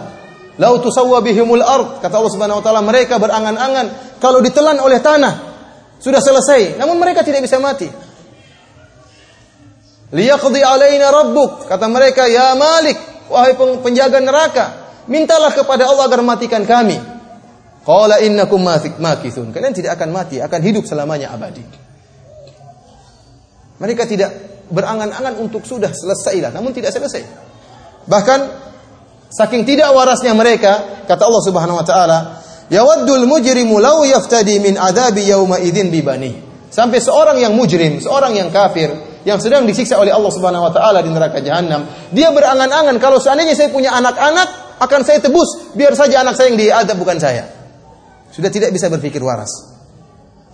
Lau tusawwa bihimul ard, kata Allah Subhanahu wa taala, mereka berangan-angan kalau ditelan oleh tanah sudah selesai, namun mereka tidak bisa mati. Liyaqdi alaina rabbuk. Kata mereka, "Ya Malik, wahai penjaga neraka, mintalah kepada Allah agar matikan kami." Qala innakum makithun. Kalian tidak akan mati, akan hidup selamanya abadi. Mereka tidak berangan-angan untuk sudah selesailah, namun tidak selesai. Bahkan saking tidak warasnya mereka, kata Allah Subhanahu wa taala, "Yawaddul mujrimu law yaftadi min adabi yauma idzin bibani." Sampai seorang yang mujrim, seorang yang kafir, yang sedang disiksa oleh Allah Subhanahu wa taala di neraka jahanam, dia berangan-angan kalau seandainya saya punya anak-anak akan saya tebus, biar saja anak saya yang diadab bukan saya. Sudah tidak bisa berpikir waras.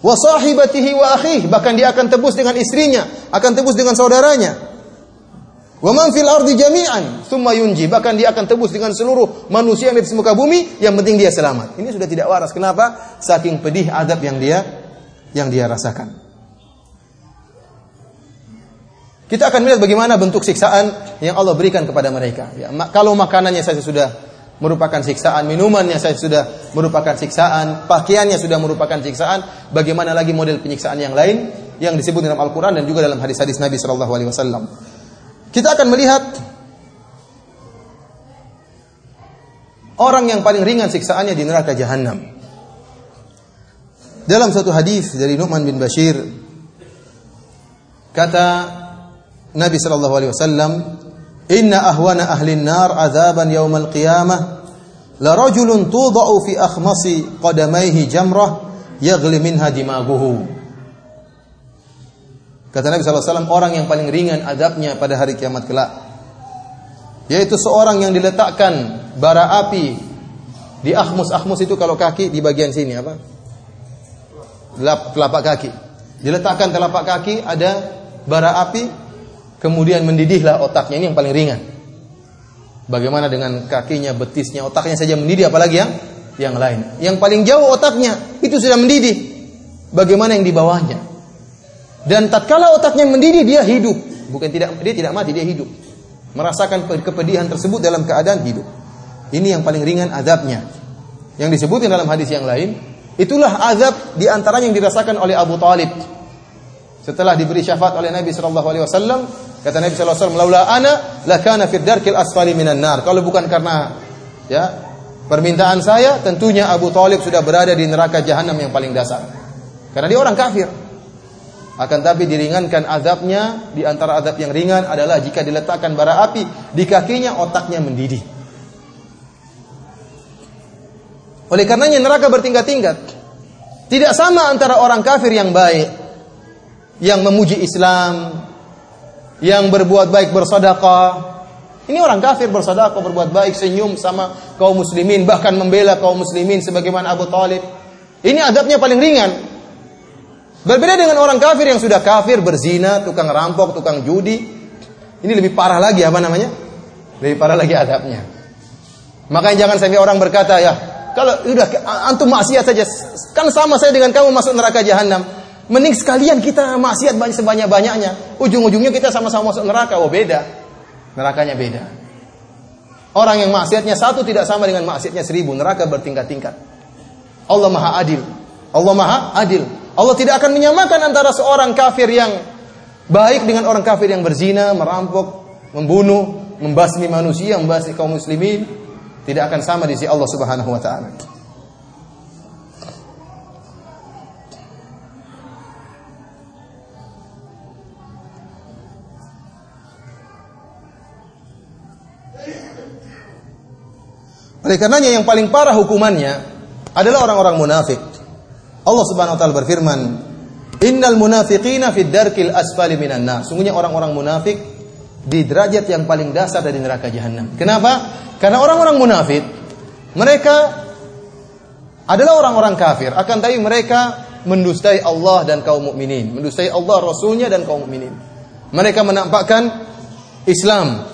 Wa sahibatihi wa akhih, bahkan dia akan tebus dengan istrinya, akan tebus dengan saudaranya. Wa man fil ardi jami'an thumma yunji, bahkan dia akan tebus dengan seluruh manusia yang di muka bumi, yang penting dia selamat. Ini sudah tidak waras. Kenapa? Saking pedih adab yang dia yang dia rasakan. Kita akan melihat bagaimana bentuk siksaan yang Allah berikan kepada mereka. Ya, kalau makanannya saja sudah merupakan siksaan, minumannya saja sudah merupakan siksaan, pakaiannya sudah merupakan siksaan, bagaimana lagi model penyiksaan yang lain yang disebut dalam Al-Qur'an dan juga dalam hadis-hadis Nabi sallallahu alaihi wasallam. Kita akan melihat orang yang paling ringan siksaannya di neraka jahanam. Dalam satu hadis dari Nu'man bin Bashir kata Nabi sallallahu alaihi wasallam, "Inna ahwana ahli nar azaban yaumal qiyamah la rajulun tudau fi akhmasi qadamaihi jamrah yaghli minha dimaguhu." Kata Nabi wasallam, orang yang paling ringan adabnya pada hari kiamat kelak yaitu seorang yang diletakkan bara api di akhmus akhmus itu kalau kaki di bagian sini apa? telapak kaki. Diletakkan telapak kaki ada bara api kemudian mendidihlah otaknya ini yang paling ringan. Bagaimana dengan kakinya, betisnya, otaknya saja mendidih apalagi yang yang lain. Yang paling jauh otaknya itu sudah mendidih. Bagaimana yang di bawahnya? Dan tatkala otaknya mendidih dia hidup, bukan tidak dia tidak mati, dia hidup. Merasakan kepedihan tersebut dalam keadaan hidup. Ini yang paling ringan azabnya. Yang disebutkan dalam hadis yang lain, itulah azab di antaranya yang dirasakan oleh Abu Talib. Setelah diberi syafaat oleh Nabi wasallam, Kata Nabi sallallahu alaihi wasallam, "Laula ana lakana fid asfali minan nar." Kalau bukan karena ya permintaan saya, tentunya Abu Thalib sudah berada di neraka jahanam yang paling dasar. Karena dia orang kafir. Akan tapi diringankan azabnya di antara azab yang ringan adalah jika diletakkan bara api di kakinya otaknya mendidih. Oleh karenanya neraka bertingkat-tingkat. Tidak sama antara orang kafir yang baik yang memuji Islam, yang berbuat baik bersedekah, Ini orang kafir bersedekah, berbuat baik, senyum sama kaum muslimin, bahkan membela kaum muslimin sebagaimana Abu Talib. Ini adabnya paling ringan. Berbeda dengan orang kafir yang sudah kafir, berzina, tukang rampok, tukang judi. Ini lebih parah lagi apa namanya? Lebih parah lagi adabnya. Makanya jangan sampai orang berkata, ya kalau udah antum maksiat saja, kan sama saya dengan kamu masuk neraka jahanam. Mending sekalian kita maksiat banyak sebanyak-banyaknya. Ujung-ujungnya kita sama-sama masuk neraka. Oh beda. Nerakanya beda. Orang yang maksiatnya satu tidak sama dengan maksiatnya seribu. Neraka bertingkat-tingkat. Allah maha adil. Allah maha adil. Allah tidak akan menyamakan antara seorang kafir yang baik dengan orang kafir yang berzina, merampok, membunuh, membasmi manusia, membasmi kaum muslimin. Tidak akan sama di sisi Allah subhanahu wa ta'ala. Oleh karenanya yang paling parah hukumannya adalah orang-orang munafik. Allah Subhanahu wa taala berfirman, "Innal munafiqina fid darkil asfali minan nar." Sungguhnya orang-orang munafik di derajat yang paling dasar dari neraka jahanam. Kenapa? Karena orang-orang munafik mereka adalah orang-orang kafir, akan tapi mereka mendustai Allah dan kaum mukminin, mendustai Allah, Rasulnya dan kaum mukminin. Mereka menampakkan Islam,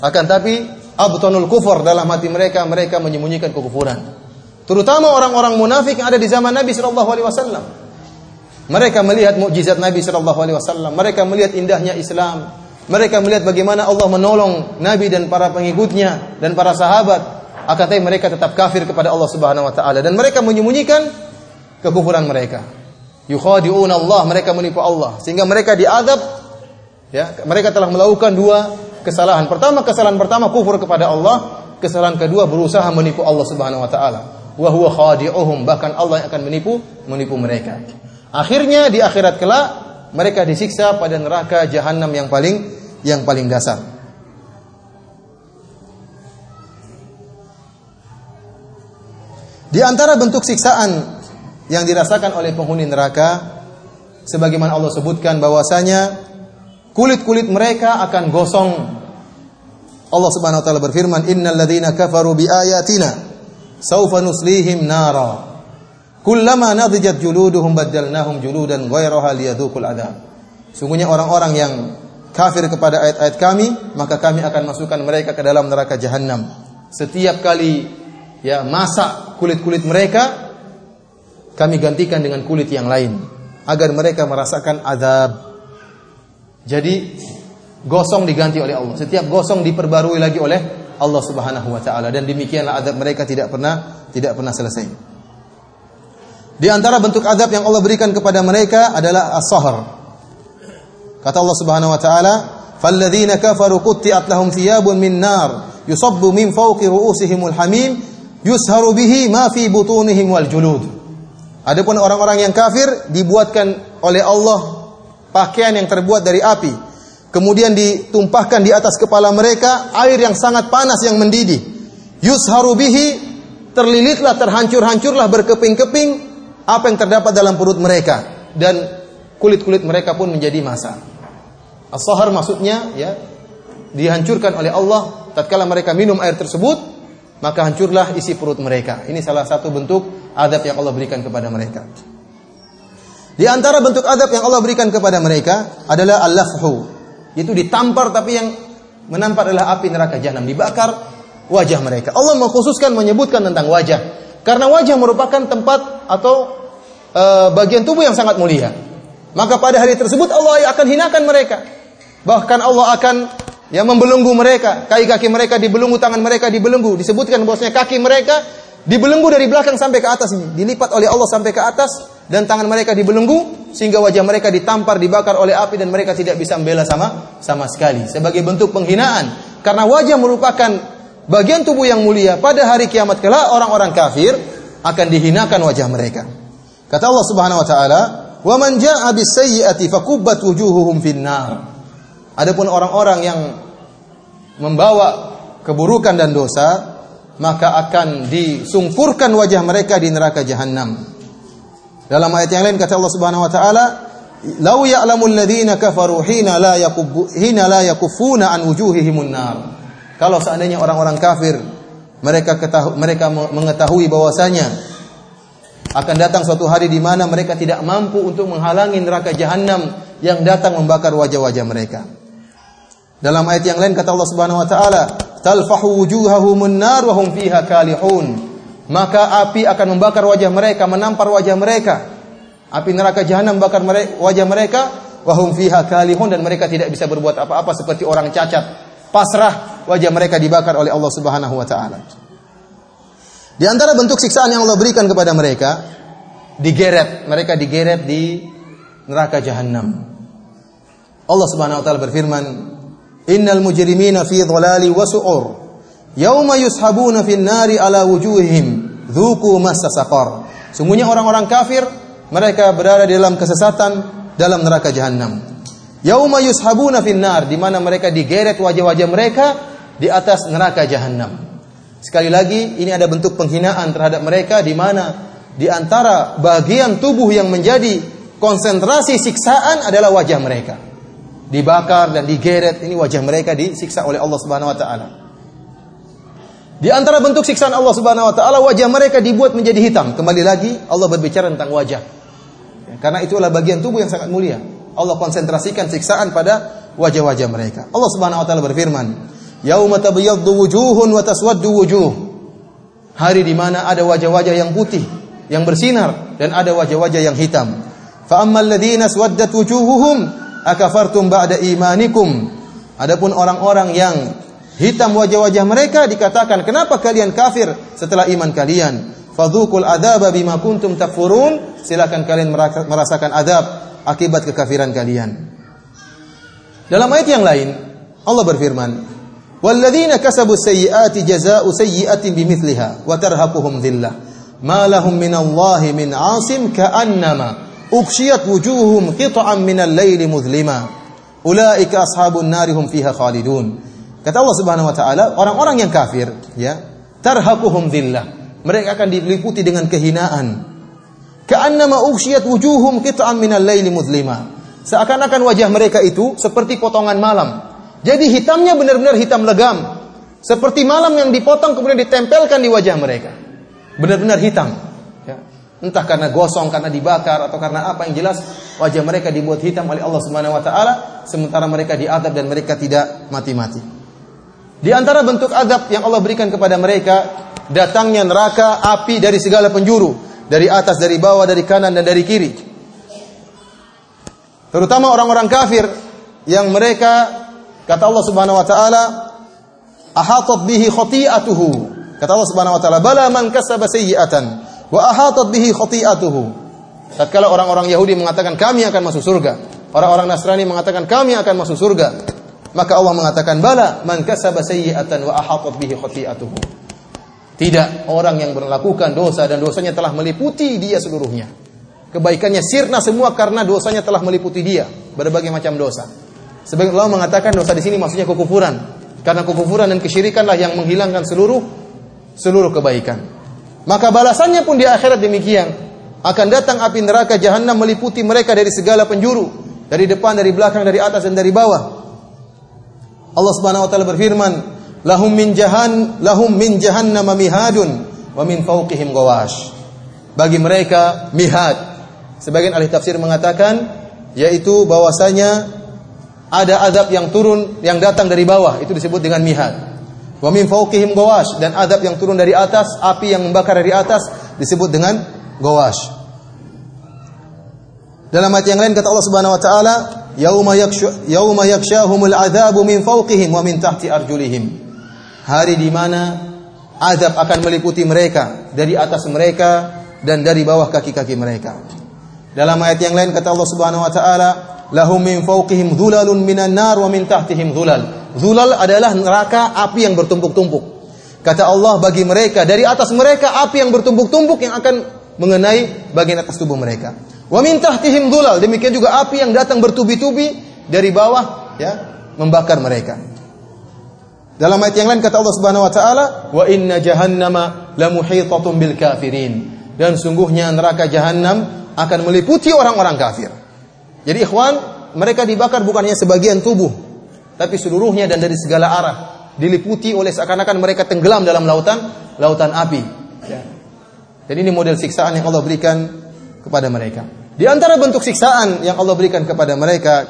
akan tapi abtanul kufur dalam hati mereka mereka menyembunyikan kekufuran. Terutama orang-orang munafik yang ada di zaman Nabi sallallahu alaihi wasallam. Mereka melihat mukjizat Nabi sallallahu alaihi wasallam, mereka melihat indahnya Islam, mereka melihat bagaimana Allah menolong Nabi dan para pengikutnya dan para sahabat. Akan tetapi mereka tetap kafir kepada Allah Subhanahu wa taala dan mereka menyembunyikan kekufuran mereka. Yukhadi'un Allah, mereka menipu Allah sehingga mereka diadab ya, mereka telah melakukan dua kesalahan. Pertama, kesalahan pertama kufur kepada Allah, kesalahan kedua berusaha menipu Allah Subhanahu wa taala. Wa huwa khadi'uhum, bahkan Allah yang akan menipu menipu mereka. Akhirnya di akhirat kelak mereka disiksa pada neraka jahanam yang paling yang paling dasar. Di antara bentuk siksaan yang dirasakan oleh penghuni neraka sebagaimana Allah sebutkan bahwasanya kulit-kulit mereka akan gosong. Allah Subhanahu wa taala berfirman, "Innal ladzina kafaru bi ayatina saufa nuslihim nara. Kullama nadijat juluduhum baddalnahum juludan ghairaha liyadhuqul adzab." Sungguhnya orang-orang yang kafir kepada ayat-ayat kami, maka kami akan masukkan mereka ke dalam neraka jahanam. Setiap kali ya masak kulit-kulit mereka, kami gantikan dengan kulit yang lain agar mereka merasakan azab jadi gosong diganti oleh Allah. Setiap gosong diperbarui lagi oleh Allah Subhanahu wa taala dan demikianlah adab mereka tidak pernah tidak pernah selesai. Di antara bentuk adab yang Allah berikan kepada mereka adalah as-sahr. Kata Allah Subhanahu wa taala, "Falladzina kafaru qutti'at lahum thiyabun min nar yusabbu min fawqi ru'usihimul hamim yusharu bihi ma fi butunihim wal julud." Adapun orang-orang yang kafir dibuatkan oleh Allah pakaian yang terbuat dari api. Kemudian ditumpahkan di atas kepala mereka air yang sangat panas yang mendidih. Yusharu bihi terlilitlah, terhancur-hancurlah berkeping-keping apa yang terdapat dalam perut mereka dan kulit-kulit mereka pun menjadi masa. As-sahar maksudnya ya dihancurkan oleh Allah tatkala mereka minum air tersebut maka hancurlah isi perut mereka. Ini salah satu bentuk adab yang Allah berikan kepada mereka. Di antara bentuk adab yang Allah berikan kepada mereka adalah al-lafhu. Itu ditampar tapi yang menampar adalah api neraka jahanam, dibakar wajah mereka. Allah mengkhususkan menyebutkan tentang wajah karena wajah merupakan tempat atau e, bagian tubuh yang sangat mulia. Maka pada hari tersebut Allah akan hinakan mereka. Bahkan Allah akan yang membelenggu mereka, kaki-kaki mereka dibelenggu, tangan mereka dibelenggu. Disebutkan bahwasanya kaki mereka dibelenggu dari belakang sampai ke atas ini, dilipat oleh Allah sampai ke atas dan tangan mereka dibelenggu sehingga wajah mereka ditampar dibakar oleh api dan mereka tidak bisa membela sama sama sekali. Sebagai bentuk penghinaan. Karena wajah merupakan bagian tubuh yang mulia pada hari kiamat kelak orang-orang kafir akan dihinakan wajah mereka. Kata Allah Subhanahu wa taala wa man jaa bis sayyi'ati fakubbat wujuhuhum finnar. Adapun orang-orang yang membawa keburukan dan dosa maka akan disungkurkan wajah mereka di neraka jahanam dalam ayat yang lain kata Allah Subhanahu wa taala, "Lau ya'lamul ladzina kafaru hina la yakubbu hina la yakuffuna an wujuhihimun nar." Kalau seandainya orang-orang kafir mereka ketahu, mereka mengetahui bahwasanya akan datang suatu hari di mana mereka tidak mampu untuk menghalangi neraka jahanam yang datang membakar wajah-wajah mereka. Dalam ayat yang lain kata Allah Subhanahu wa taala, "Talfahu wujuhahumun nar wa hum fiha kalihun." Maka api akan membakar wajah mereka, menampar wajah mereka. Api neraka jahanam membakar wajah mereka, wa hum fiha kalihun dan mereka tidak bisa berbuat apa-apa seperti orang cacat pasrah wajah mereka dibakar oleh Allah Subhanahu wa taala. Di antara bentuk siksaan yang Allah berikan kepada mereka digeret, mereka digeret di neraka jahanam. Allah Subhanahu wa taala berfirman, "Innal mujrimina fi dhalali wa su'ur. Yauma yushabuna fin nari ala wujuhihim, dzuqu massa saqar." Sungguhnya orang-orang kafir mereka berada di dalam kesesatan dalam neraka jahanam. Yauma yushabuna finnar di mana mereka digeret wajah-wajah mereka di atas neraka jahanam. Sekali lagi ini ada bentuk penghinaan terhadap mereka di mana di antara bagian tubuh yang menjadi konsentrasi siksaan adalah wajah mereka. Dibakar dan digeret ini wajah mereka disiksa oleh Allah Subhanahu wa taala. Di antara bentuk siksaan Allah Subhanahu wa taala wajah mereka dibuat menjadi hitam. Kembali lagi Allah berbicara tentang wajah. Karena itu adalah bagian tubuh yang sangat mulia. Allah konsentrasikan siksaan pada wajah-wajah mereka. Allah Subhanahu wa taala berfirman, "Yauma tabyaddu wujuhun wa taswaddu wujuh." Hari di mana ada wajah-wajah yang putih, yang bersinar dan ada wajah-wajah yang hitam. Fa ammal ladzina swaddat wujuhuhum akafartum ba'da imanikum. Adapun orang-orang yang hitam wajah-wajah mereka dikatakan, "Kenapa kalian kafir setelah iman kalian?" Fadzukul adzaba bima kuntum takfurun. Silakan kalian merasakan adab akibat kekafiran kalian. Dalam ayat yang lain, Allah berfirman, "Walladzina kasabu sayyi'ati jazaa'u sayyi'atin bimithliha wa tarhaquhum dhillah. Ma lahum minallahi min 'asim ka'annama ughshiyat wujuhum qit'an minal laili mudhlima. Ulaika ashabun nari hum fiha khalidun." Kata Allah Subhanahu wa taala, orang-orang yang kafir, ya, tarhaquhum dhillah. Mereka akan diliputi dengan kehinaan, Ka'annama ughsyiyat wujuhum qit'an minal laili mudlima. Seakan-akan wajah mereka itu seperti potongan malam. Jadi hitamnya benar-benar hitam legam. Seperti malam yang dipotong kemudian ditempelkan di wajah mereka. Benar-benar hitam. Ya. Entah karena gosong, karena dibakar atau karena apa yang jelas wajah mereka dibuat hitam oleh Allah Subhanahu wa taala sementara mereka diadab dan mereka tidak mati-mati. Di antara bentuk adab yang Allah berikan kepada mereka datangnya neraka api dari segala penjuru dari atas, dari bawah, dari kanan dan dari kiri. Terutama orang-orang kafir yang mereka kata Allah Subhanahu wa taala ahatat bihi khati'atuhu. Kata Allah Subhanahu wa taala, "Bala man kasaba sayyi'atan wa ahatat bihi khati'atuhu." Tatkala orang-orang Yahudi mengatakan kami akan masuk surga, orang-orang Nasrani mengatakan kami akan masuk surga, maka Allah mengatakan, "Bala man kasaba sayyi'atan wa ahatat bihi khati'atuhu." Tidak, orang yang melakukan dosa dan dosanya telah meliputi dia seluruhnya. Kebaikannya sirna semua karena dosanya telah meliputi dia, berbagai macam dosa. Sebagian Allah mengatakan dosa di sini maksudnya kekufuran. Karena kekufuran dan kesyirikanlah yang menghilangkan seluruh seluruh kebaikan. Maka balasannya pun di akhirat demikian. Akan datang api neraka jahanam meliputi mereka dari segala penjuru, dari depan, dari belakang, dari atas dan dari bawah. Allah Subhanahu wa taala berfirman, lahum min jahan lahum min jahannam mihadun wa min fawqihim gawash. Bagi mereka mihad. Sebagian ahli tafsir mengatakan yaitu bahwasanya ada azab yang turun yang datang dari bawah itu disebut dengan mihad. Wa min fawqihim gawash dan azab yang turun dari atas, api yang membakar dari atas disebut dengan gawash. Dalam ayat yang lain kata Allah Subhanahu wa taala, "Yauma yakshu yauma yakshahumul adzabu min fawqihim wa min tahti arjulihim." hari di mana azab akan meliputi mereka dari atas mereka dan dari bawah kaki-kaki mereka. Dalam ayat yang lain kata Allah Subhanahu wa taala, lahum min fawqihim dhulalun minan nar wa min tahtihim dhulal. Dhulal adalah neraka api yang bertumpuk-tumpuk. Kata Allah bagi mereka dari atas mereka api yang bertumpuk-tumpuk yang akan mengenai bagian atas tubuh mereka. Wa min tahtihim. Demikian juga api yang datang bertubi-tubi dari bawah ya membakar mereka. Dalam ayat yang lain kata Allah Subhanahu wa taala, "Wa inna jahannama lamuhitatun bil kafirin." Dan sungguhnya neraka jahanam akan meliputi orang-orang kafir. Jadi ikhwan, mereka dibakar bukan hanya sebagian tubuh, tapi seluruhnya dan dari segala arah. diliputi oleh seakan-akan mereka tenggelam dalam lautan lautan api. Ya. Dan ini model siksaan yang Allah berikan kepada mereka. Di antara bentuk siksaan yang Allah berikan kepada mereka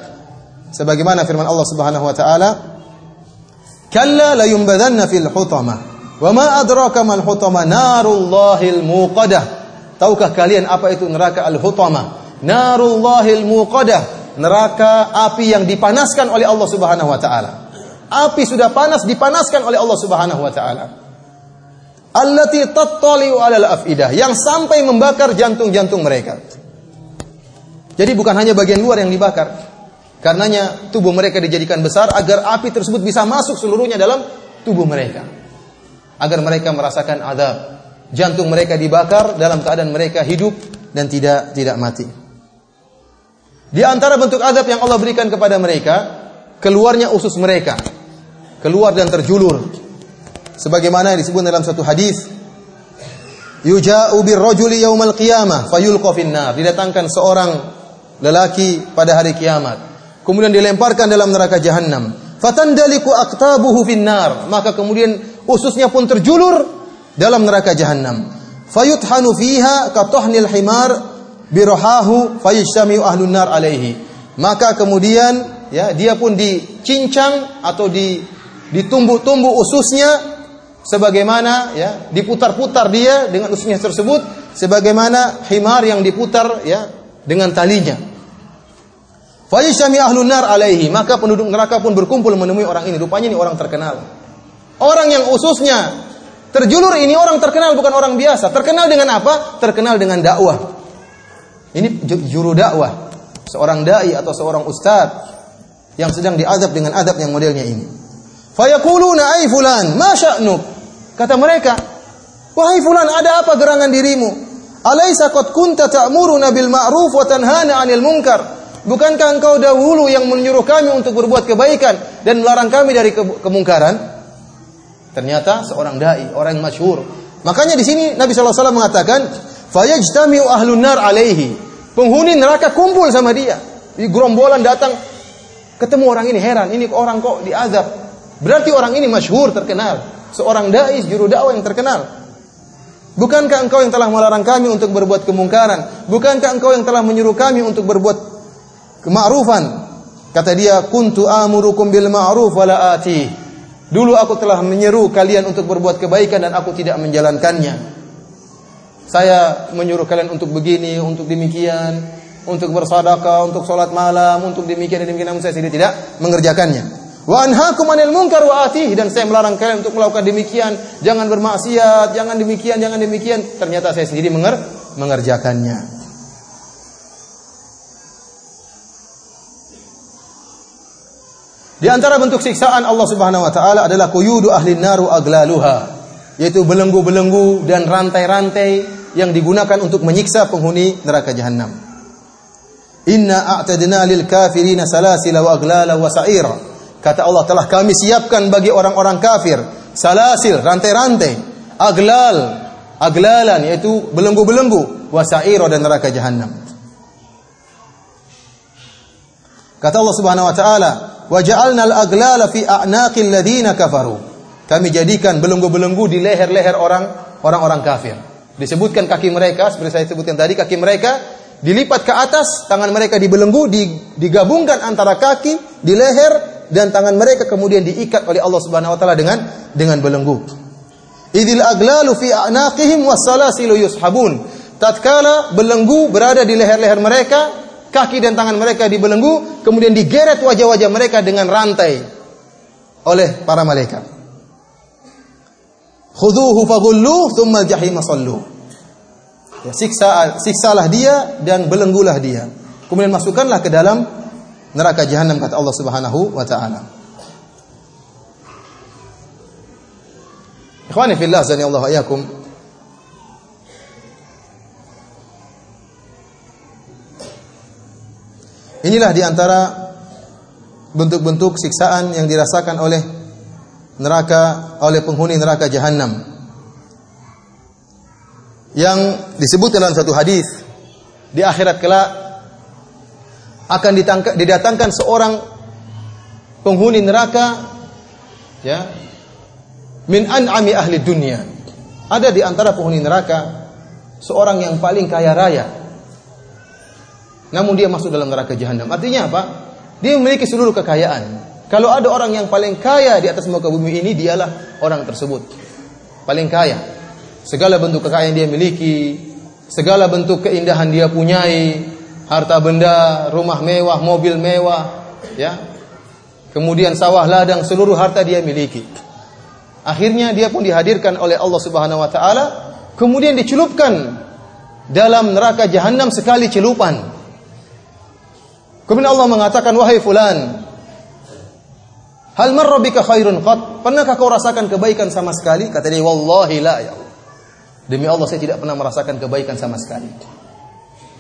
sebagaimana firman Allah Subhanahu wa taala, "Kalla la yumbadanna fil hutama." Wa ma adraka mal hutama? Narullahil muqadah. Tahukah kalian apa itu neraka al-hutama? Narullahil muqadah. Neraka api yang dipanaskan oleh Allah Subhanahu wa taala. Api sudah panas dipanaskan oleh Allah Subhanahu wa taala. Allati tattali'u 'alal afidah yang sampai membakar jantung-jantung mereka. Jadi bukan hanya bagian luar yang dibakar. Karenanya tubuh mereka dijadikan besar agar api tersebut bisa masuk seluruhnya dalam tubuh mereka. Agar mereka merasakan adab. Jantung mereka dibakar dalam keadaan mereka hidup dan tidak tidak mati. Di antara bentuk adab yang Allah berikan kepada mereka, keluarnya usus mereka. Keluar dan terjulur. Sebagaimana disebut dalam satu hadis, Yuja'u birrajuli yaumal qiyamah fayulqa finnar. Didatangkan seorang lelaki pada hari kiamat. Kemudian dilemparkan dalam neraka jahanam. Fatandaliku aqtabuhu finnar. Maka kemudian ususnya pun terjulur dalam neraka jahanam. Fayuthanu fiha katohnil himar birohahu fayishtamiu ahlun nar alaihi. Maka kemudian ya dia pun dicincang atau di ditumbuh-tumbuh ususnya sebagaimana ya diputar-putar dia dengan ususnya tersebut sebagaimana himar yang diputar ya dengan talinya. Fayishami ahlun nar alaihi, maka penduduk neraka pun berkumpul menemui orang ini. Rupanya ini orang terkenal. Orang yang ususnya terjulur ini orang terkenal bukan orang biasa. Terkenal dengan apa? Terkenal dengan dakwah. Ini juru dakwah. Seorang dai atau seorang ustaz yang sedang diadab dengan adab yang modelnya ini. Fayaquluna ai fulan, ma? Kata mereka, "Wahai fulan, ada apa gerangan dirimu? Alaisa qad kunta ta'muruna bil ma'ruf wa tanhana 'anil munkar?" Bukankah engkau dahulu yang menyuruh kami untuk berbuat kebaikan dan melarang kami dari ke kemungkaran? Ternyata seorang dai, orang yang masyhur. Makanya di sini Nabi SAW mengatakan, "Fayajtami'u ahlun nar alaihi." Penghuni neraka kumpul sama dia. Di gerombolan datang ketemu orang ini heran, ini orang kok diazab. Berarti orang ini masyhur, terkenal. Seorang dai, juru dakwah yang terkenal. Bukankah engkau yang telah melarang kami untuk berbuat kemungkaran? Bukankah engkau yang telah menyuruh kami untuk berbuat kema'rufan. Kata dia, "Kuntu amurukum bil ma'ruf wala ati." Dulu aku telah menyeru kalian untuk berbuat kebaikan dan aku tidak menjalankannya. Saya menyuruh kalian untuk begini, untuk demikian, untuk bersedekah, untuk sholat malam, untuk demikian dan demikian namun saya sendiri tidak mengerjakannya. Wa anhaakum 'anil munkar wa atih dan saya melarang kalian untuk melakukan demikian, jangan bermaksiat, jangan demikian, jangan demikian. Ternyata saya sendiri menger mengerjakannya. Di antara bentuk siksaan Allah Subhanahu wa taala adalah quyudu ahli naru aglaluha, yaitu belenggu-belenggu dan rantai-rantai yang digunakan untuk menyiksa penghuni neraka jahanam. Inna a'tadna lil kafirina salasila wa aglala wa sa'ira. Kata Allah telah kami siapkan bagi orang-orang kafir salasil, rantai-rantai, aglal, aglalan yaitu belenggu-belenggu, wa sa'ira dan neraka jahanam. Kata Allah Subhanahu wa taala, wa ja'alna al-aglala fi a'naqil kafaru. Kami jadikan belenggu-belenggu di leher-leher orang orang-orang kafir. Disebutkan kaki mereka seperti saya sebutkan tadi kaki mereka dilipat ke atas, tangan mereka dibelenggu, digabungkan antara kaki di leher dan tangan mereka kemudian diikat oleh Allah Subhanahu wa taala dengan dengan belenggu. Idil aglalu fi a'naqihim was-salasilu yushabun. Tatkala belenggu berada di leher-leher mereka, kaki dan tangan mereka dibelenggu, kemudian digeret wajah-wajah mereka dengan rantai oleh para malaikat. Khuduhu faghulluh thumma jahim sallu. Ya, siksa siksalah dia dan belenggulah dia. Kemudian masukkanlah ke dalam neraka jahanam kata Allah Subhanahu wa taala. Ikhwani fillah Allah ayakum. Inilah di antara bentuk-bentuk siksaan yang dirasakan oleh neraka oleh penghuni neraka jahanam. Yang disebut dalam satu hadis di akhirat kelak akan didatangkan seorang penghuni neraka ya min an'ami ahli dunia. Ada di antara penghuni neraka seorang yang paling kaya raya. Namun dia masuk dalam neraka jahanam. Artinya apa? Dia memiliki seluruh kekayaan. Kalau ada orang yang paling kaya di atas muka bumi ini, dialah orang tersebut. Paling kaya. Segala bentuk kekayaan dia miliki, segala bentuk keindahan dia punyai, harta benda, rumah mewah, mobil mewah, ya. Kemudian sawah ladang, seluruh harta dia miliki. Akhirnya dia pun dihadirkan oleh Allah Subhanahu wa taala, kemudian dicelupkan dalam neraka jahanam sekali celupan. Kemudian Allah mengatakan, "Wahai fulan, hal marra bika khairun qat? Pernahkah kau rasakan kebaikan sama sekali?" Kata dia, "Wallahi la ya Allah." Demi Allah saya tidak pernah merasakan kebaikan sama sekali.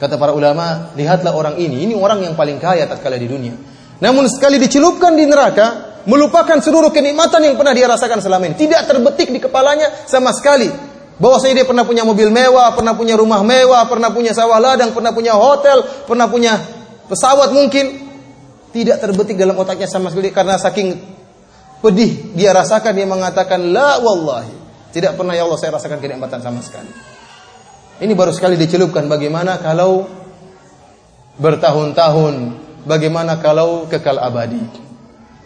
Kata para ulama, lihatlah orang ini, ini orang yang paling kaya tatkala di dunia. Namun sekali dicelupkan di neraka, melupakan seluruh kenikmatan yang pernah dia rasakan selama ini. Tidak terbetik di kepalanya sama sekali. Bahwasanya dia pernah punya mobil mewah, pernah punya rumah mewah, pernah punya sawah ladang, pernah punya hotel, pernah punya pesawat mungkin. Tidak terbetik dalam otaknya sama sekali karena saking pedih dia rasakan dia mengatakan la wallahi. Tidak pernah ya Allah saya rasakan kenikmatan sama sekali. Ini baru sekali dicelupkan bagaimana kalau bertahun-tahun, bagaimana kalau kekal abadi.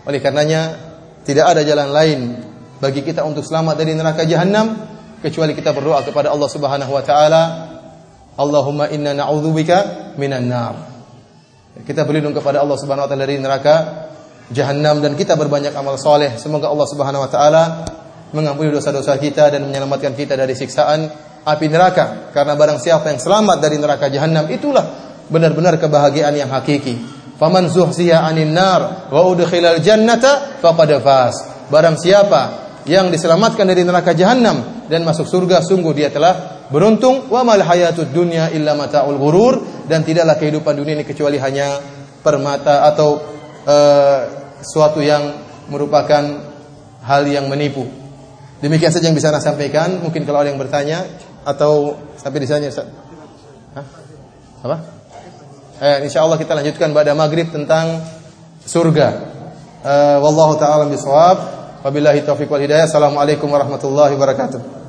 Oleh karenanya tidak ada jalan lain bagi kita untuk selamat dari neraka jahanam kecuali kita berdoa kepada Allah Subhanahu wa taala Allahumma inna na'udzubika minan nar. Kita berlindung kepada Allah Subhanahu wa taala dari neraka jahanam dan kita berbanyak amal soleh. Semoga Allah Subhanahu wa taala mengampuni dosa-dosa kita dan menyelamatkan kita dari siksaan api neraka. Karena barang siapa yang selamat dari neraka jahanam itulah benar-benar kebahagiaan yang hakiki. Faman zuhsiya 'anil nar wa udkhilal jannata faqad faz. Barang siapa yang diselamatkan dari neraka jahanam dan masuk surga sungguh dia telah beruntung wa mal hayatud dunya illa mataul ghurur dan tidaklah kehidupan dunia ini kecuali hanya permata atau uh, suatu yang merupakan hal yang menipu. Demikian saja yang bisa saya sampaikan. Mungkin kalau ada yang bertanya atau sampai di sana Ustaz. Hah? Apa? Eh, insya Allah kita lanjutkan pada maghrib tentang surga. Eh, wallahu taala bisawab. Wabillahi taufiq wal hidayah. Assalamualaikum warahmatullahi wabarakatuh.